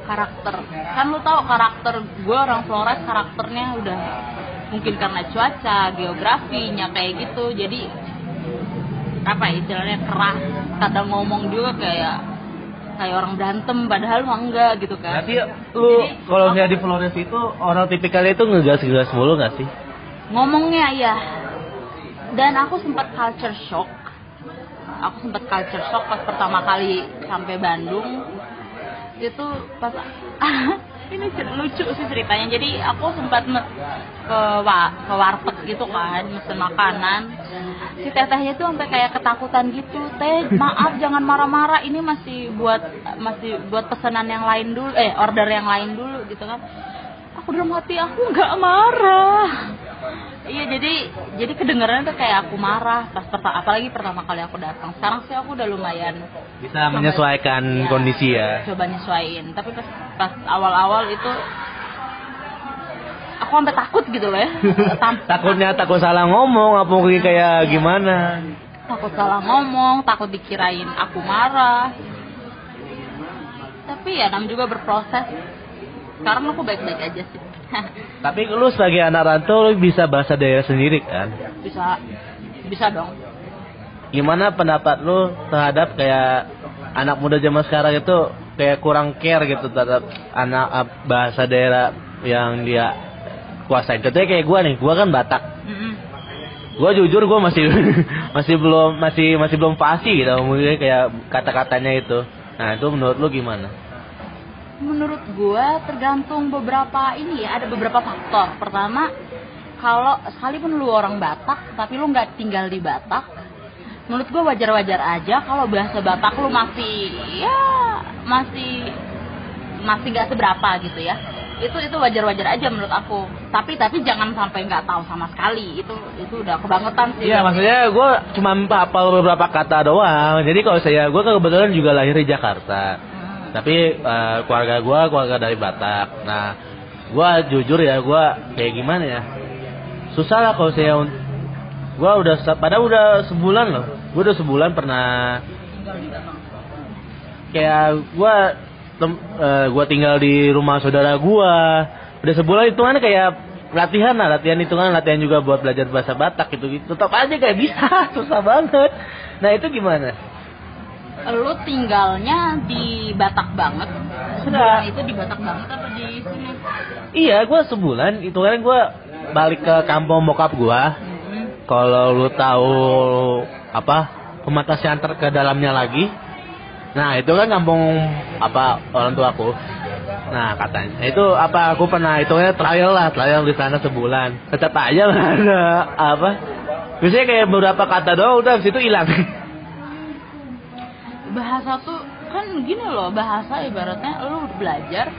karakter. Kan lu tahu karakter gue orang Flores karakternya udah mungkin karena cuaca geografinya kayak gitu. Jadi apa ya, istilahnya keras. Kadang ngomong juga kayak kayak orang berantem padahal mah enggak gitu kan. Berarti lu kalau aku- kayak di Flores itu orang tipikalnya itu ngegas-gas mulu gak sih? ngomongnya ya dan aku sempat culture shock. Aku sempat culture shock pas pertama kali sampai Bandung. Itu pas *laughs* ini lucu sih ceritanya. Jadi aku sempat ke wa, ke warteg gitu kan mesen makanan. Si tetehnya tuh sampai kayak ketakutan gitu teh maaf jangan marah-marah ini masih buat masih buat pesanan yang lain dulu eh order yang lain dulu gitu kan. Aku dalam hati aku nggak marah Iya jadi jadi kedengarannya tuh kayak aku marah pas pertama apalagi pertama kali aku datang. Sekarang sih aku udah lumayan Bisa menyesuaikan Iya, kondisi ya. Coba nyesuaiin. Tapi pas pas awal-awal itu aku sampai takut gitu loh ya. *laughs* Takutnya takut salah ngomong apa mungkin kayak gimana? takut salah ngomong, takut dikirain aku marah. Tapi ya nam juga berproses. Sekarang aku baik-baik aja sih. *laughs* Tapi lu sebagai anak rantau lu bisa bahasa daerah sendiri kan? bisa bisa dong. Gimana pendapat lu terhadap kayak anak muda zaman sekarang itu kayak kurang care gitu terhadap anak eh, bahasa daerah yang dia kuasain. Contohnya kayak gua nih, gua kan Batak. Gua jujur gua masih *laughs* masih belum masih masih belum pasti gitu mungkin kayak kata-katanya itu. Nah, itu menurut lu gimana? Menurut gua tergantung beberapa ini ya, ada beberapa faktor. Pertama, kalau sekalipun lu orang Batak, tapi lu nggak tinggal di Batak, menurut gua wajar-wajar aja kalau bahasa Batak lu masih ya masih masih nggak seberapa gitu ya. Itu itu wajar-wajar aja menurut aku. Tapi tapi jangan sampai nggak tahu sama sekali. Itu itu udah kebangetan sih. Iya, maksudnya gue cuma hafal beberapa kata doang. Jadi kalau saya, gue kebetulan juga lahir di Jakarta. Tapi eh, keluarga gue keluarga dari Batak. Nah, gue jujur ya, gue kayak gimana ya? Susah lah kalau saya. Gue udah, padahal udah sebulan loh. Gue udah sebulan pernah kayak gue gue tinggal di rumah saudara gue udah sebulan itu kan kayak latihan lah latihan itu kan latihan juga buat belajar bahasa Batak gitu gitu tetap aja kayak bisa *laughs* susah banget nah itu gimana Lu tinggalnya di Batak banget. Enggak. Itu di Batak banget apa di sini? iya gue sebulan itu kan gue balik ke kampung bokap gue Hmm. kalau lu tahu apa pematah siantar ke dalamnya lagi nah itu kan kampung apa orang tua aku nah katanya itu apa aku pernah itu trial lah trial di sana sebulan tetap aja *laughs* ada apa biasanya kayak beberapa kata doang udah habis itu hilang *laughs* bahasa tuh kan gini loh bahasa ibaratnya lu belajar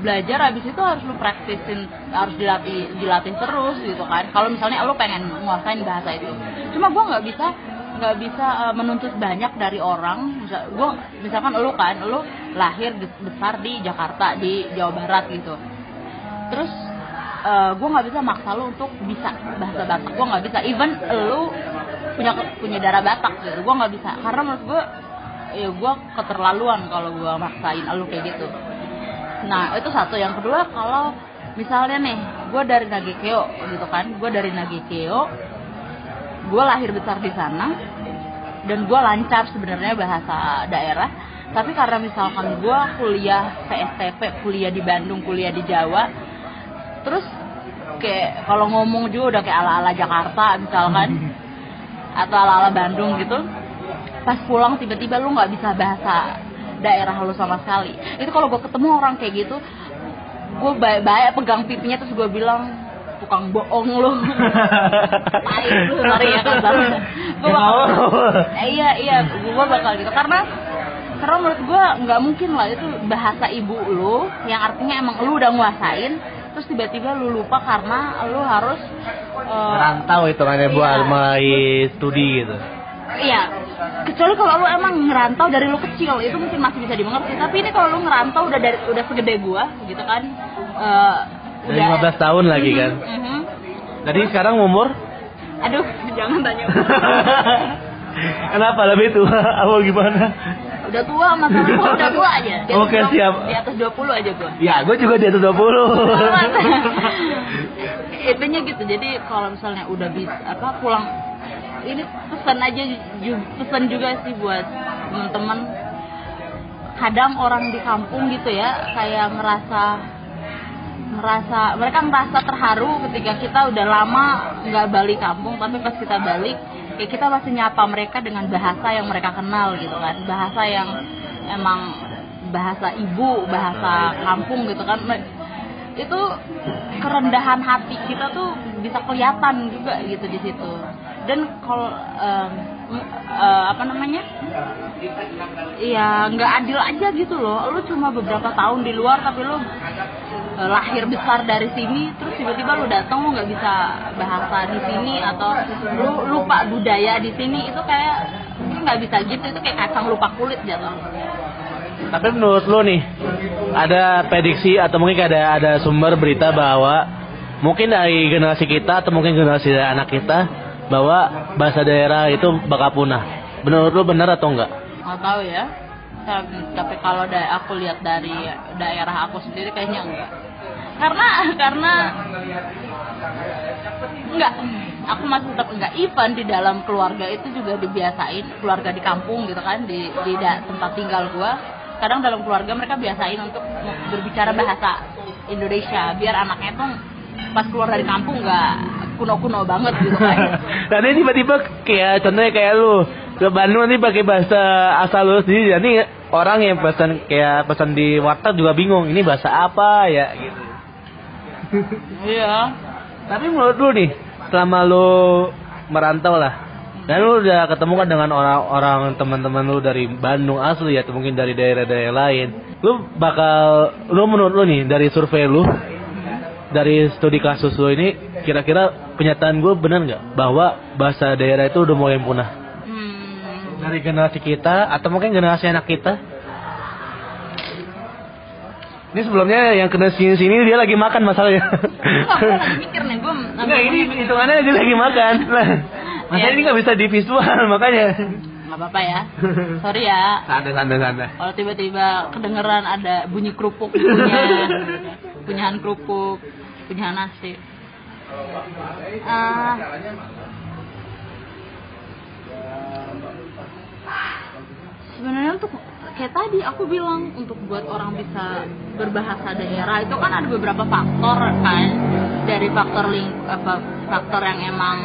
belajar habis itu harus lu praktisin harus dilatih dilatih terus gitu kan. Kalau misalnya lu pengen nguasain bahasa itu. Cuma gua nggak bisa nggak bisa eh, menuntut banyak dari orang. Misal gua misalkan lu kan lu lahir besar di Jakarta di Jawa Barat gitu. Terus eh, gua nggak bisa maksa lu untuk bisa bahasa Batak. Gua nggak bisa. Even lu punya punya darah Batak gitu. Gua nggak bisa. Karena menurut gua ya gue keterlaluan kalau gue maksain lu kayak gitu. Nah itu satu. Yang kedua kalau misalnya nih gue dari Nagekeo gitu kan. Gue dari Nagekeo gue lahir besar di sana dan gue lancar sebenarnya bahasa daerah. Tapi karena misalkan gue kuliah PSTP kuliah di Bandung kuliah di Jawa terus kayak kalau ngomong juga udah kayak ala-ala Jakarta misalkan *laughs* atau ala-ala Bandung gitu pas pulang tiba-tiba lu nggak bisa bahasa daerah lu sama sekali itu kalau gue ketemu orang kayak gitu gue baik-baik pegang pipinya terus gue bilang tukang bohong lu *laughs* tai lu sorry ya kan gue bakal eh, iya iya gue bakal gitu karena karena menurut gue nggak mungkin lah itu bahasa ibu lu yang artinya emang lu udah nguasain terus tiba-tiba lu lupa karena lu harus uh, Merantau itu kan ya buat Iya. mulai studi gitu. Iya, kecuali kalau lu emang ngerantau dari lu kecil itu mungkin masih bisa dimengerti. Tapi ini kalau lu ngerantau udah dari udah segede gua gitu kan, eh, Dari 15 tahun lagi kan. Mhm, mhm. Jadi sekarang umur? Aduh, *laughs* jangan tanya. *laughs* Kenapa lebih tua? *laughs* Apa gimana? udah tua masalah gua udah tua aja. Di Oke, dua- siap. Di atas 20 aja gua. Ya, gue juga di atas 20. Intinya gitu. Jadi kalau misalnya udah bisa apa pulang ini pesan aja pesan juga sih buat teman-teman kadang orang di kampung gitu ya kayak ngerasa ngerasa mereka ngerasa terharu ketika kita udah lama nggak balik kampung tapi pas kita balik ya kita masih nyapa mereka dengan bahasa yang mereka kenal gitu kan. Bahasa yang emang bahasa ibu bahasa kampung gitu kan. Itu kerendahan hati kita tuh bisa kelihatan juga gitu di situ dan kalau em, m- eh, apa namanya? Ya nggak adil aja gitu loh. Lu cuma beberapa tahun di luar tapi lu eh, lahir besar dari sini terus tiba-tiba lu datang lu nggak bisa bahasa di sini atau lu lupa budaya di sini. Itu kayak nggak bisa gitu. Itu kayak kacang lupa kulit jatuh. Tapi menurut lu nih, ada prediksi atau mungkin ada ada sumber berita bahwa mungkin dari generasi kita atau mungkin generasi dari anak kita bahwa bahasa daerah itu bakal punah. Menurut lu benar atau enggak? nggak tahu ya Tapi- kalau aku lihat dari daerah aku sendiri kayaknya enggak karena karena enggak aku masih tetap enggak even di dalam keluarga itu juga dibiasain keluarga di kampung gitu kan di di da- tempat tinggal gua kadang dalam keluarga mereka biasain untuk berbicara bahasa Indonesia biar anaknya tuh pas keluar dari kampung nggak kuno-kuno banget gitu kan *laughs* Nanti tiba-tiba kayak contohnya kayak lu ke Bandung nanti pakai bahasa asal lu sendiri. Nanti orang yang pesan kayak pesan di warteg juga bingung ini bahasa apa ya gitu. *laughs* iya Tapi menurut lu nih, selama lu merantau lah, dan lu udah ketemu kan dengan orang-orang teman-teman lu dari Bandung asli atau mungkin dari daerah-daerah lain, lu bakal, lu menurut lu nih dari survei lu, dari studi kasus lu ini, kira-kira penyataan gue bener nggak bahwa bahasa daerah itu udah mulai punah hmm, dari generasi kita atau mungkin generasi anak kita? Ini sebelumnya yang kena sini sini dia lagi makan masalahnya. *laughs* Enggak, gue lagi mikir nih, gue Enggak, ini hitungannya dia lagi makan. *laughs* Lah, Masa Ya. ini nggak bisa di visual *laughs* makanya. nggak apa-apa ya. Sorry ya. Santai, santai, santai. Kalau tiba-tiba kedengeran ada bunyi kerupuk punya punyahan kerupuk, punyahan nasi. Ah, sebenarnya untuk kayak tadi aku bilang untuk buat orang bisa berbahasa daerah itu kan ada beberapa faktor kan. Dari faktor ling apa faktor yang emang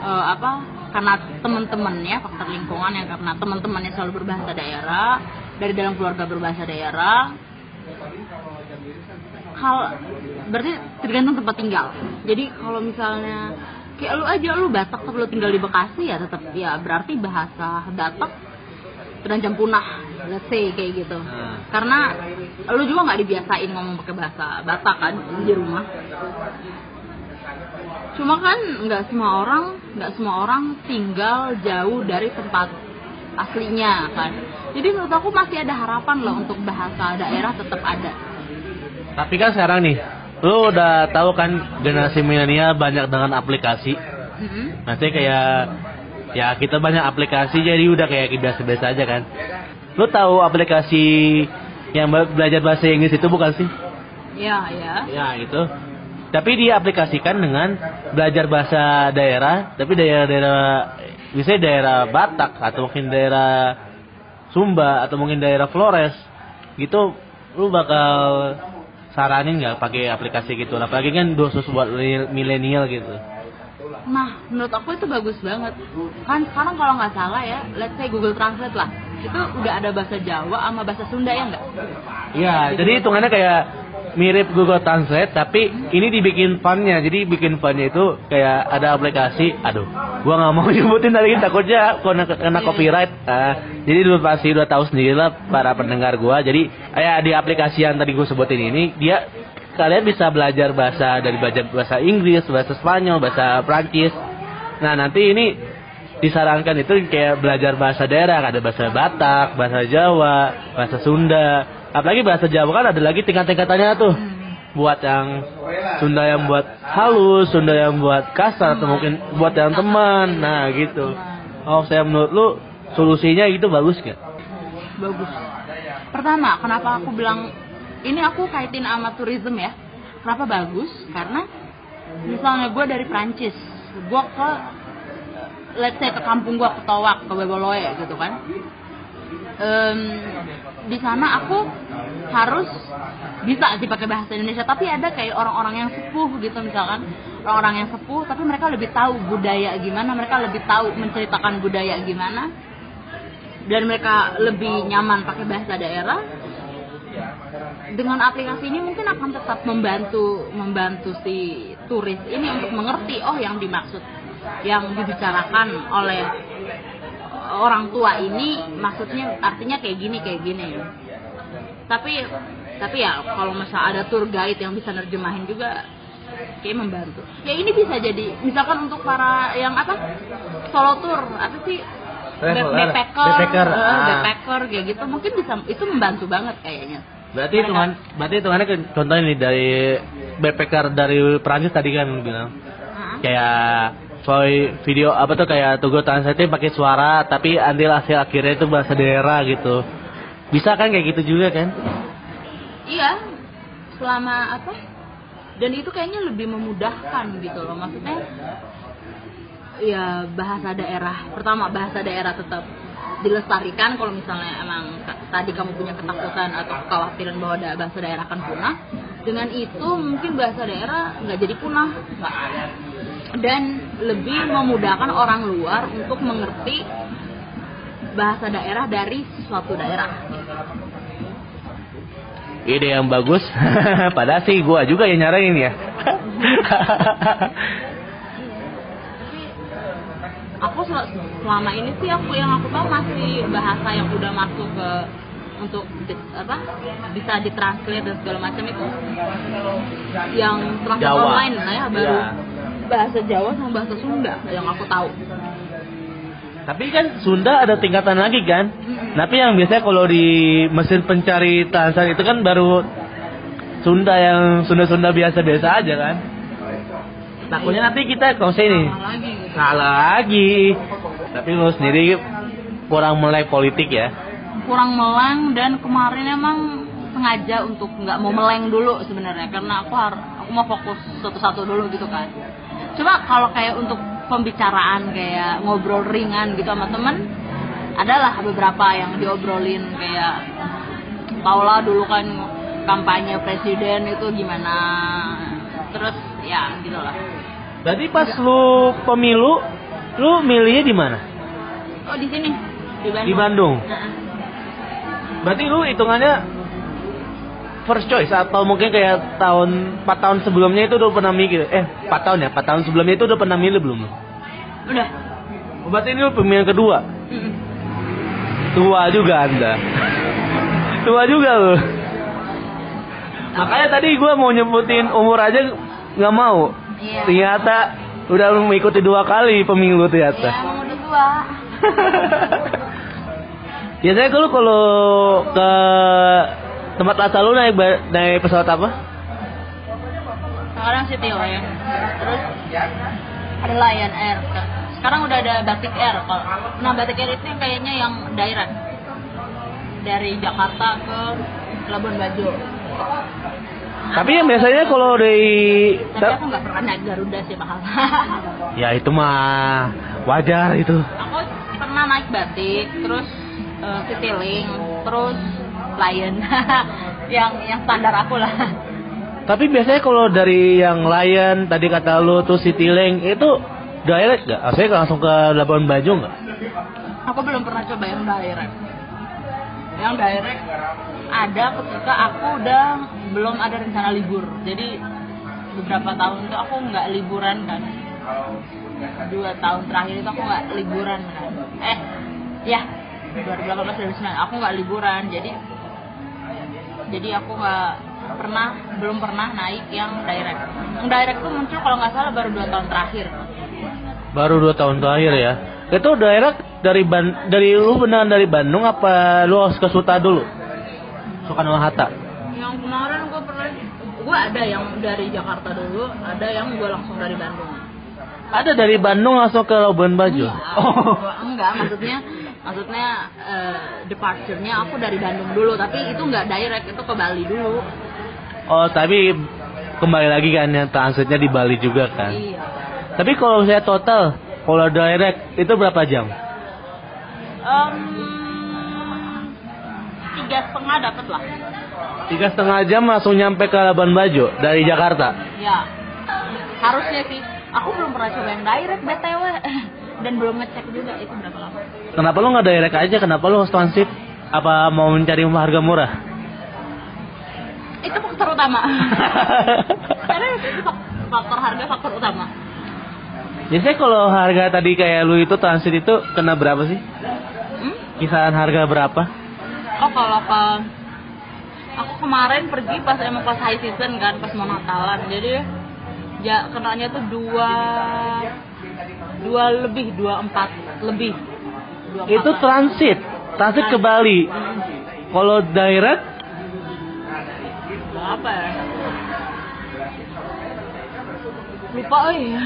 eh, apa karena teman-temannya faktor lingkungan yang karena teman-temannya selalu berbahasa daerah dari dalam keluarga berbahasa daerah hal berarti tergantung tempat tinggal. Jadi kalau misalnya kayak lu aja lu Batak tapi lu tinggal di Bekasi ya tetap ya berarti bahasa Batak terancam punah let's say kayak gitu. Hmm. karena lu juga nggak dibiasain ngomong pakai bahasa Batak kan di rumah. Cuma kan nggak semua orang nggak semua orang tinggal jauh dari tempat aslinya kan. Jadi menurut aku masih ada harapan loh untuk bahasa daerah tetap ada Tapi kan sekarang nih, lu udah tahu kan generasi milenial banyak dengan aplikasi. Mm-mm. Nanti kayak ya kita banyak aplikasi jadi udah kayak biasa-biasa aja kan. Lu tahu aplikasi yang be- belajar bahasa Inggris itu bukan sih? ya ya Ya itu. Tapi dia aplikasikan dengan belajar bahasa daerah, tapi daerah-daerah misalnya daerah Batak atau mungkin daerah Sumba atau mungkin daerah Flores gitu lu bakal saranin nggak pakai aplikasi gitu apalagi kan khusus buat milenial gitu Nah, menurut aku itu bagus banget. Kan sekarang kalau nggak salah ya, let's say Google Translate lah, itu udah ada bahasa Jawa sama bahasa Sunda ya nggak? Iya, jadi hitungannya kayak mirip Google Translate tapi ini dibikin funnya. Jadi bikin funnya itu kayak ada aplikasi aduh gua nggak mau *laughs* nyebutin lagi takutnya kena, kena copyright. Uh, jadi lu pasti udah tahu sendiri lah para pendengar gua. Jadi kayak di aplikasi yang tadi gua sebutin ini dia kalian bisa belajar bahasa dari belajar bahasa Inggris bahasa Spanyol bahasa Prancis nah nanti ini disarankan itu kayak belajar bahasa daerah ada bahasa Batak bahasa Jawa bahasa Sunda apalagi bahasa Jawa kan ada lagi tingkat-tingkatannya tuh. Hmm. buat yang Sunda yang buat halus Sunda yang buat kasar atau mungkin buat yang teman. Nah gitu. Oh saya menurut lu solusinya itu bagus gak? bagus. Pertama kenapa aku bilang ini aku kaitin sama tourism ya? Kenapa bagus? Karena misalnya gue dari Prancis gue ke let's say ke kampung gue ke Towak ke Beboloe gitu kan? Um, di sana aku harus bisa sih pakai bahasa Indonesia. Tapi ada kayak orang-orang yang sepuh gitu misalkan. Orang-orang yang sepuh tapi mereka lebih tahu budaya gimana. Mereka lebih tahu menceritakan budaya gimana. Dan mereka lebih nyaman pakai bahasa daerah. Dengan aplikasi ini mungkin akan tetap membantu membantu si turis ini untuk mengerti oh yang dimaksud yang dibicarakan oleh orang tua ini maksudnya artinya kayak gini kayak gini tapi tapi ya kalau masa ada tour guide yang bisa nerjemahin juga kayak membantu. Ya ini bisa jadi misalkan untuk para yang apa? Solo tour apa sih? Backpacker backpacker, uh, backpacker kayak gitu. Mungkin bisa itu membantu banget kayaknya. Berarti itu kan berarti hitungannya contohnya nih dari backpacker dari Prancis tadi kan bilang. Kayak soal video apa tuh kayak Tugu Translate pakai suara tapi andil hasil akhirnya itu bahasa daerah gitu. Bisa kan kayak gitu juga kan? Iya. Selama apa? Dan itu kayaknya lebih memudahkan gitu loh. Maksudnya ya bahasa daerah. Pertama bahasa daerah tetap dilestarikan kalau misalnya emang tadi kamu punya ketakutan atau kekhawatiran bahwa bahasa daerah akan punah dengan itu mungkin bahasa daerah nggak jadi punah nggak dan lebih memudahkan orang luar untuk mengerti bahasa daerah dari suatu daerah. Ide yang bagus, *laughs* padahal sih gua juga yang nyaranin ya. *laughs* aku selama ini sih aku yang aku tahu masih bahasa yang udah masuk ke untuk apa bisa ditranslate dan segala macam itu yang translate online lah ya baru ya bahasa Jawa sama bahasa Sunda yang aku tahu. Tapi kan Sunda ada tingkatan lagi kan? Hmm. Tapi yang biasanya kalau di mesin pencari translate itu kan baru Sunda yang Sunda-Sunda biasa-biasa aja kan? Takutnya nanti kita kalau ini salah lagi, gitu. salah lagi. Tapi lo sendiri kurang melek politik ya? Kurang meleng dan kemarin emang sengaja untuk nggak mau meleng dulu sebenarnya karena aku harus aku mau fokus satu-satu dulu gitu kan Coba kalau kayak untuk pembicaraan kayak ngobrol ringan gitu sama temen, adalah beberapa yang diobrolin kayak Paula dulu kan kampanye presiden itu gimana, terus ya gitulah. Berarti pas lu pemilu, lu milihnya di mana? Oh di sini di Bandung. Di Bandung. Nah. Berarti lu hitungannya first choice atau mungkin kayak tahun 4 tahun sebelumnya itu udah pernah mikir eh 4 tahun ya 4 tahun sebelumnya itu udah pernah milih belum? Udah. Oh, berarti ini pemilihan kedua? Mm tua juga anda. Tua juga loh makanya tadi gue mau nyebutin umur aja nggak mau. Iya. ternyata udah mengikuti dua kali pemilu ternyata. Iya udah tua. *laughs* Biasanya kalau kalau ke Tempat asal lu naik naik pesawat apa? Sekarang City Lion. Terus ada Lion Air. Sekarang udah ada Batik Air. Nah Batik Air itu kayaknya yang direct dari Jakarta ke Labuan Bajo. Tapi yang biasanya kalau dari Tapi aku nggak pernah naik Garuda sih mahal. *laughs* ya itu mah wajar itu. Aku pernah naik batik, terus uh, Citylink, terus Lion *laughs* yang yang standar aku lah tapi biasanya kalau dari yang Lion tadi kata lu tuh Citylink itu direct gak? Saya langsung ke Labuan Bajo nggak? Aku belum pernah coba yang direct. yang direct ada ketika aku udah belum ada rencana libur jadi beberapa tahun itu aku nggak liburan kan dua tahun terakhir itu aku nggak liburan kan eh ya 2018 2019 aku nggak liburan jadi jadi aku nggak pernah belum pernah naik yang direct yang direct tuh muncul kalau nggak salah baru dua tahun terakhir Baru dua tahun terakhir ya. Itu daerah dari Ban dari lu beneran dari Bandung apa lu harus ke Suta dulu? Soekarno Hatta. yang kemarin gue pernah gue ada yang dari Jakarta dulu ada yang gue langsung dari Bandung Ada dari Bandung langsung ke Labuan Bajo. Enggak, Oh. enggak maksudnya maksudnya eh, departure-nya aku dari Bandung dulu tapi itu nggak direct itu ke Bali dulu Oh, tapi kembali lagi kan yang transitnya di Bali juga kan. iya Tapi kalau saya total, kalau direct itu berapa jam? Em, tiga setengah dapat lah Tiga setengah jam langsung nyampe ke Labuan Bajo dari Jakarta. ya harusnya sih aku belum pernah coba yang direct btw *laughs* dan belum ngecek juga itu berapa Kenapa lu nggak direct aja? Kenapa lu harus transit? Apa mau mencari harga murah? itu faktor utama *laughs* karena itu fak- faktor harga faktor utama Biasanya kalau harga tadi kayak lu itu transit itu kena berapa sih? hmm? Kisaran harga berapa? oh kalau ke aku kemarin pergi pas emang pas high season kan pas mau Natalan jadi ya kenanya tuh dua dua lebih dua empat lebih Itu transit, transit ke Bali. Kalau direct apa ya lupa oh iya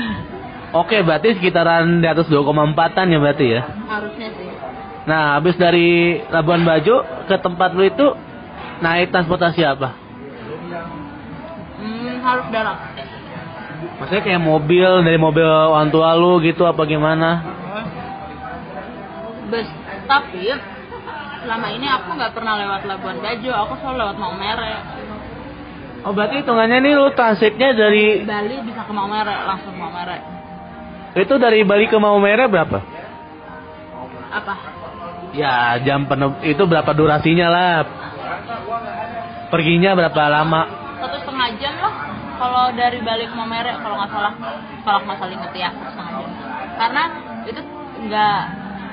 Oke, berarti sekitaran di atas 2,4-an ya berarti ya. harusnya sih Nah, habis dari Labuan Bajo ke tempat lu itu naik transportasi apa? hmm, harus darat Maksudnya kayak mobil dari mobil orang tua lu gitu apa gimana? Bus. Tapi selama ini aku nggak pernah lewat Labuan Bajo. Aku selalu lewat Maumere Oh, berarti hitungannya nih lu transitnya dari Bali bisa ke Maumere langsung Maumere itu dari Bali ke Maumere berapa? apa? Ya, jam penuh itu berapa durasinya lah? Perginya berapa lama? satu setengah jam lah. Kalau dari Bali ke Maumere kalau nggak salah kalau nggak salah inget ya satu setengah jam. Karena itu nggak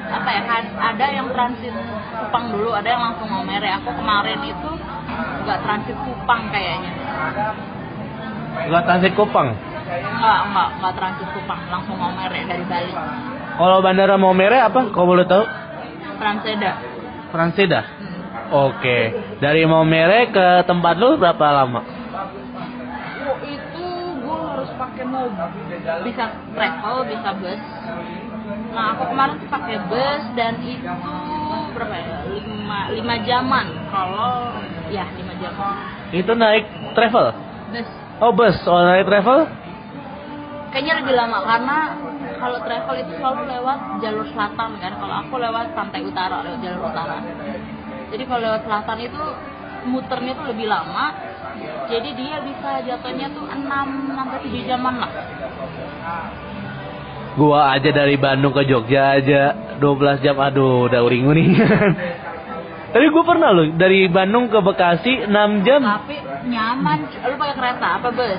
apa ya kan ada yang transit Kupang dulu ada yang langsung Maumere aku kemarin itu nggak transit Kupang kayaknya Gua transit Kupang. nggak nggak nggak transit Kupang langsung Maumere dari Bali Kalau bandara Maumere apa? Kau boleh tahu? Transeda Transida. hmm. Oke. Dari Maumere ke tempat lu berapa lama? Oh, itu gue harus pakai mobil bisa travel bisa bus nah aku kemarin tuh pakai bus dan itu berapa ya? Lima lima jaman. Kalau ya lima jam Itu naik travel. bus. Oh, bus. Oh, naik travel? kayaknya lebih lama karena kalau travel itu selalu lewat jalur selatan kan. Kalau aku lewat pantai utara lewat jalur utara. Jadi kalau lewat selatan itu muternya tuh lebih lama. Jadi dia bisa jatuhnya tuh 6 sampai 7 jaman lah Gua aja dari Bandung ke Jogja aja 12 jam. Aduh, udah uring-uringan. *laughs* Tapi gue pernah loh dari Bandung ke Bekasi 6 jam. tapi nyaman lu pakai kereta apa bus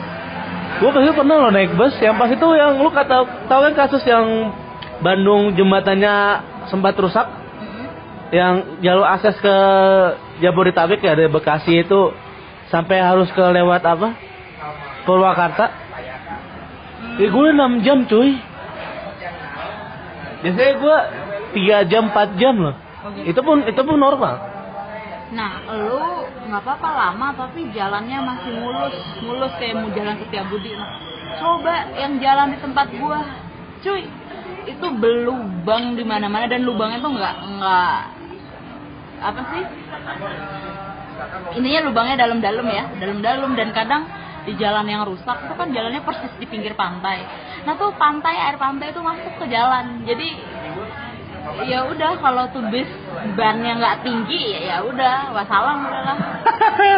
Gue pasti pernah loh naik bus. Yang pas itu yang lu kata tahu kan kasus yang Bandung jembatannya sempat rusak, Hmm. yang jalur akses ke Jabodetabek ya dari Bekasi itu sampai harus ke lewat apa? Purwakarta. Eh gue 6 jam cuy. Biasanya gue 3 jam 4 jam loh. Oke. Itu pun itu pun normal. Nah, lu nggak apa-apa lama tapi jalannya masih mulus, mulus kayak mau jalan ke Budi. Nah, coba yang jalan di tempat gua, cuy, itu berlubang di mana-mana dan lubangnya tuh nggak nggak apa sih? Intinya lubangnya dalam-dalam ya, dalam-dalam dan kadang di jalan yang rusak itu kan jalannya persis di pinggir pantai. Nah tuh pantai air pantai itu masuk ke jalan, jadi ya udah kalau tuh bis bannya nggak tinggi ya ya udah wassalam udah lah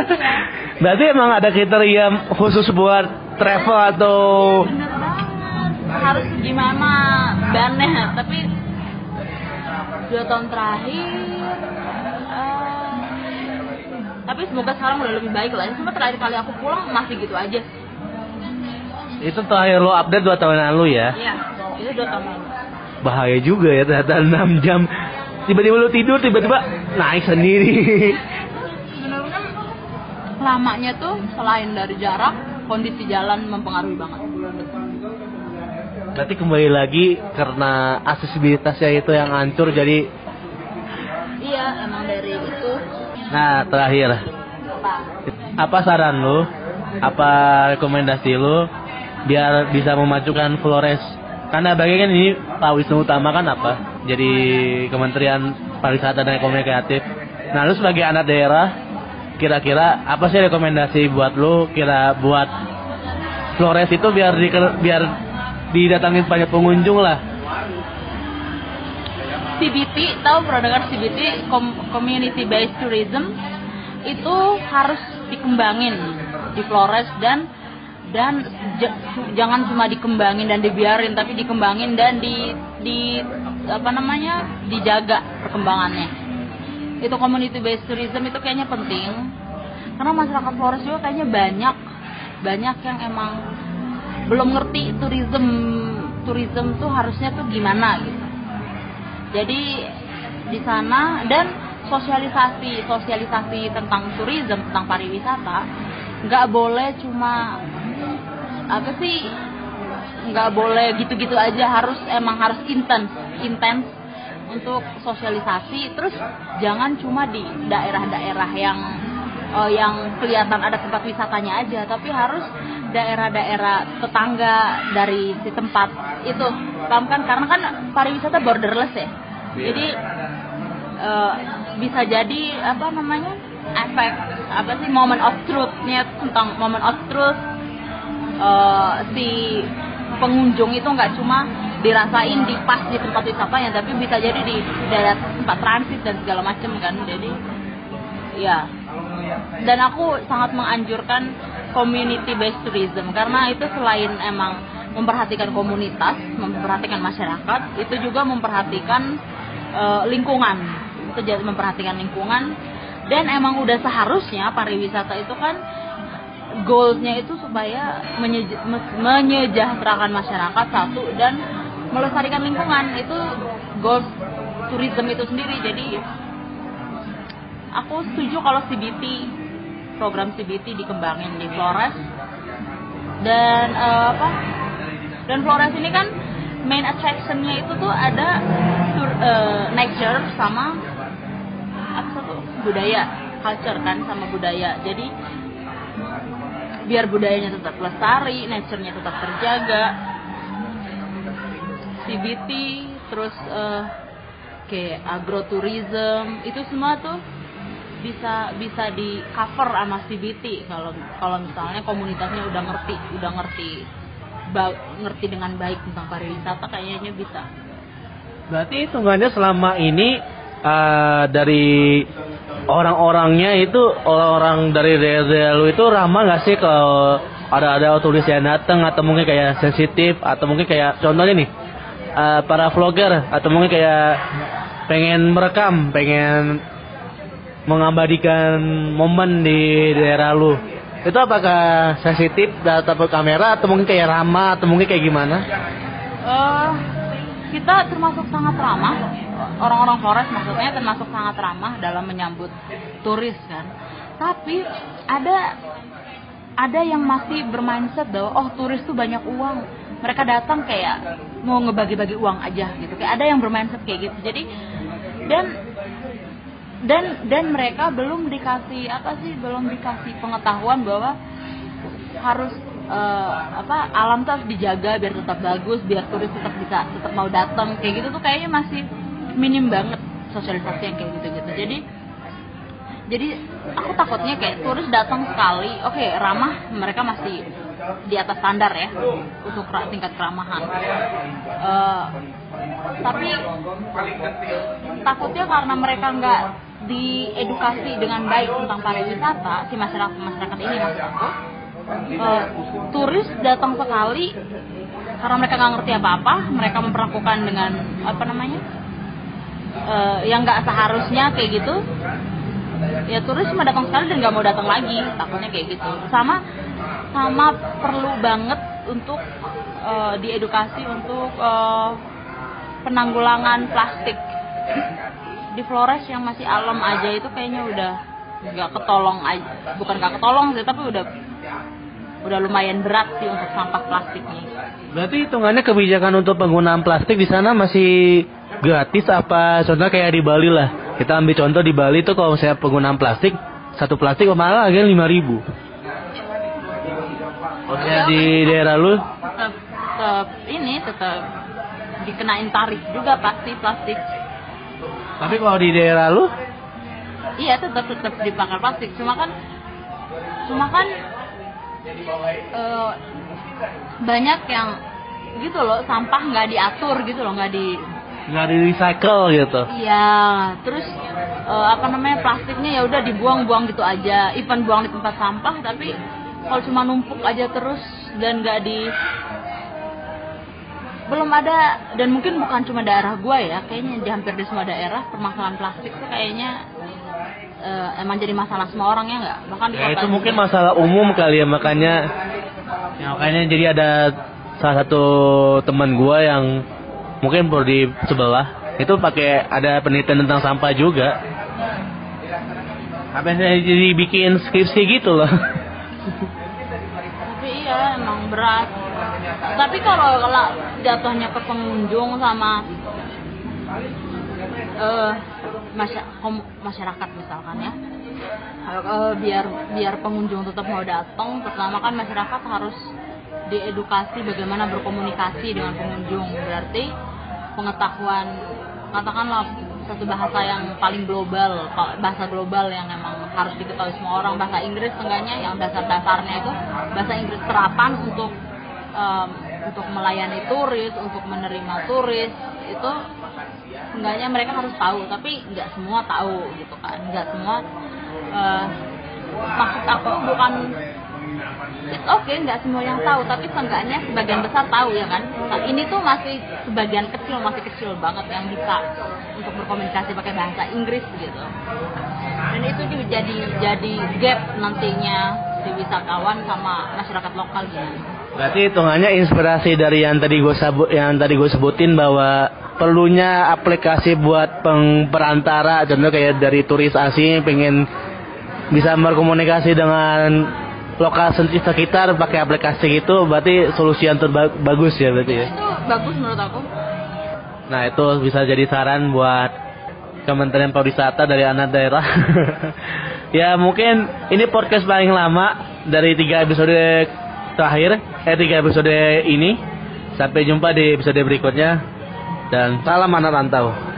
*laughs* Berarti emang ada kriteria khusus buat travel atau bener banget. Harus gimana bannya? Tapi dua tahun terakhir tapi semoga sekarang udah lebih baik lah. Cuma terakhir kali aku pulang masih gitu aja. Itu terakhir lo update dua tahun lalu ya? Iya itu dua tahun lalu. Bahaya juga ya ternyata 6 jam. Tiba-tiba lo tidur tiba-tiba naik sendiri. Sebenarnya lamanya tuh selain dari jarak kondisi jalan mempengaruhi banget. Berarti kembali lagi karena aksesibilitasnya itu yang hancur jadi iya emang dari itu nah terakhir. Apa saran lo apa rekomendasi lo biar bisa memajukan Flores? Karena bagi kan ini Pak Wisnu Utama kan apa? Jadi Kementerian Pariwisata dan Ekonomi Kreatif. Nah lu sebagai anak daerah kira-kira apa sih rekomendasi buat lu? Kira buat Flores itu biar di, biar didatangin banyak pengunjung lah CBT tahu dengar CBT Com- Community Based Tourism itu harus dikembangin di Flores dan dan jangan cuma dikembangin dan dibiarin tapi dikembangin dan di di apa namanya dijaga perkembangannya. Itu community based tourism itu kayaknya penting karena masyarakat Flores juga kayaknya banyak banyak yang emang belum ngerti tourism tourism tuh harusnya tuh gimana gitu jadi di sana dan sosialisasi sosialisasi tentang tourism tentang pariwisata nggak boleh cuma apa sih nggak boleh gitu-gitu aja. Harus emang harus intens intens untuk sosialisasi. Terus jangan cuma di daerah-daerah yang eh, yang kelihatan ada tempat wisatanya aja tapi harus daerah-daerah tetangga dari si tempat itu. Paham kan? Karena kan pariwisata borderless ya jadi eh, bisa jadi apa namanya efek apa sih moment of truth-nya tentang moment of truth eh, si pengunjung itu nggak cuma dirasain di pas di tempat wisatanya tapi bisa jadi di daerah tempat transit dan segala macam kan. Jadi ya dan aku sangat menganjurkan community based tourism karena itu selain emang memperhatikan komunitas memperhatikan masyarakat itu juga memperhatikan eh, lingkungan. Itu memperhatikan lingkungan. Dan emang udah seharusnya pariwisata itu kan goalsnya itu supaya menyejahterakan masyarakat satu dan melestarikan lingkungan. Itu goals tourism itu sendiri. Jadi aku setuju kalau CBT program CBT dikembangin di Flores. Dan eh, apa? Dan Flores ini kan main attractionnya itu tuh ada tur- eh, nature sama apa satu? Budaya culture kan sama budaya. Jadi biar budayanya tetap lestari, nature-nya tetap terjaga. CBT, terus eh, kayak agrotourism, itu semua tuh bisa bisa di cover sama CBT kalau kalau misalnya komunitasnya udah ngerti, udah ngerti ngerti dengan baik tentang pariwisata kayaknya bisa. Berarti hitungannya selama ini eh, dari orang-orangnya itu orang-orang dari daerah lu itu ramah nggak sih kalau ada ada turis yang datang atau mungkin kayak sensitif atau mungkin kayak contohnya nih eh, para vlogger atau mungkin kayak pengen merekam pengen mengabadikan momen di daerah lu itu apakah sensitif atau kamera atau mungkin kayak ramah atau mungkin kayak gimana? eh kita termasuk sangat ramah. Orang-orang Flores maksudnya termasuk sangat ramah dalam menyambut turis kan. Tapi ada ada yang masih bermindset bahwa oh turis tuh banyak uang. Mereka datang kayak mau ngebagi-bagi uang aja gitu. Kayak ada yang bermindset kayak gitu. Jadi dan dan dan mereka belum dikasih apa sih belum dikasih pengetahuan bahwa harus eh, apa alam tuh harus dijaga biar tetap bagus biar turis tetap bisa tetap mau datang kayak gitu tuh kayaknya masih minim banget sosialisasi yang kayak gitu gitu jadi jadi aku takutnya kayak turis datang sekali oke ramah mereka masih di atas standar ya untuk tingkat keramahan. Eh, tapi takutnya karena mereka nggak diedukasi dengan baik tentang pariwisata si masyarakat masyarakat ini maksud aku eh, turis datang sekali karena mereka nggak ngerti apa-apa mereka memperlakukan dengan apa namanya eh, yang nggak seharusnya kayak gitu. Ya turis cuma datang sekali dan nggak mau datang lagi takutnya kayak gitu. Sama sama perlu banget untuk uh, diedukasi untuk uh, penanggulangan plastik di Flores yang masih alam aja itu kayaknya udah nggak ketolong aja bukan nggak ketolong sih tapi udah udah lumayan berat sih untuk sampah plastiknya. Berarti hitungannya kebijakan untuk penggunaan plastik di sana masih gratis apa? Contoh kayak di Bali lah. Kita ambil contoh di Bali tuh kalau saya penggunaan plastik satu plastik malah harganya lima ribu. Ya di daerah lu? Tetap, tetap ini tetap dikenain tarif juga pasti plastik. Tapi kalau di daerah lu? Iya tetap tetap dipakai plastik. Cuma kan cuma kan uh, banyak yang gitu loh sampah nggak diatur gitu loh nggak di nggak di recycle gitu iya terus uh, apa namanya plastiknya ya udah dibuang-buang gitu aja even buang di tempat sampah tapi kalau cuma numpuk aja terus dan nggak di belum ada dan mungkin bukan cuma daerah gua ya kayaknya di hampir di semua daerah permasalahan plastik tuh kayaknya uh, emang jadi masalah semua orang ya nggak? Bahkan di ya, itu mungkin masalah umum kali ya makanya ya, makanya jadi ada salah satu teman gua yang mungkin baru di sebelah itu pakai ada penelitian tentang sampah juga. Apa yang jadi bikin skripsi gitu loh. Tapi iya emang berat tapi kalau kalau jatuhnya ke pengunjung sama uh, masyarakat misalkan ya. Uh, biar biar pengunjung tetap mau datang pertama kan masyarakat harus diedukasi bagaimana berkomunikasi dengan pengunjung. Berarti pengetahuan katakanlah satu bahasa yang paling global bahasa global yang memang harus diketahui semua orang bahasa Inggris enggaknya yang dasar-dasarnya itu bahasa Inggris terapan untuk um, untuk melayani turis untuk menerima turis itu enggaknya mereka harus tahu tapi nggak semua tahu gitu kan. Nggak semua uh, maksud aku bukan it's okay nggak semua yang tahu tapi seenggaknya sebagian besar tahu ya kan. Nah, ini tuh masih sebagian kecil masih kecil banget yang bisa untuk berkomunikasi pakai bahasa Inggris gitu. Dan itu juga jadi jadi gap nantinya si wisatawan sama masyarakat lokal gitu Berarti hitungannya inspirasi dari yang tadi gue sebut yang tadi gue sebutin bahwa perlunya aplikasi buat perantara contoh kayak dari turis asing pengen bisa berkomunikasi dengan lokal sekitar pakai aplikasi itu berarti solusi yang terbagus ya berarti ya. Itu bagus menurut aku. Nah, itu bisa jadi saran buat Kementerian Pariwisata dari anak daerah. *laughs* ya, mungkin ini podcast paling lama dari tiga episode terakhir, eh tiga episode ini. Sampai jumpa di episode berikutnya. Dan salam anak rantau.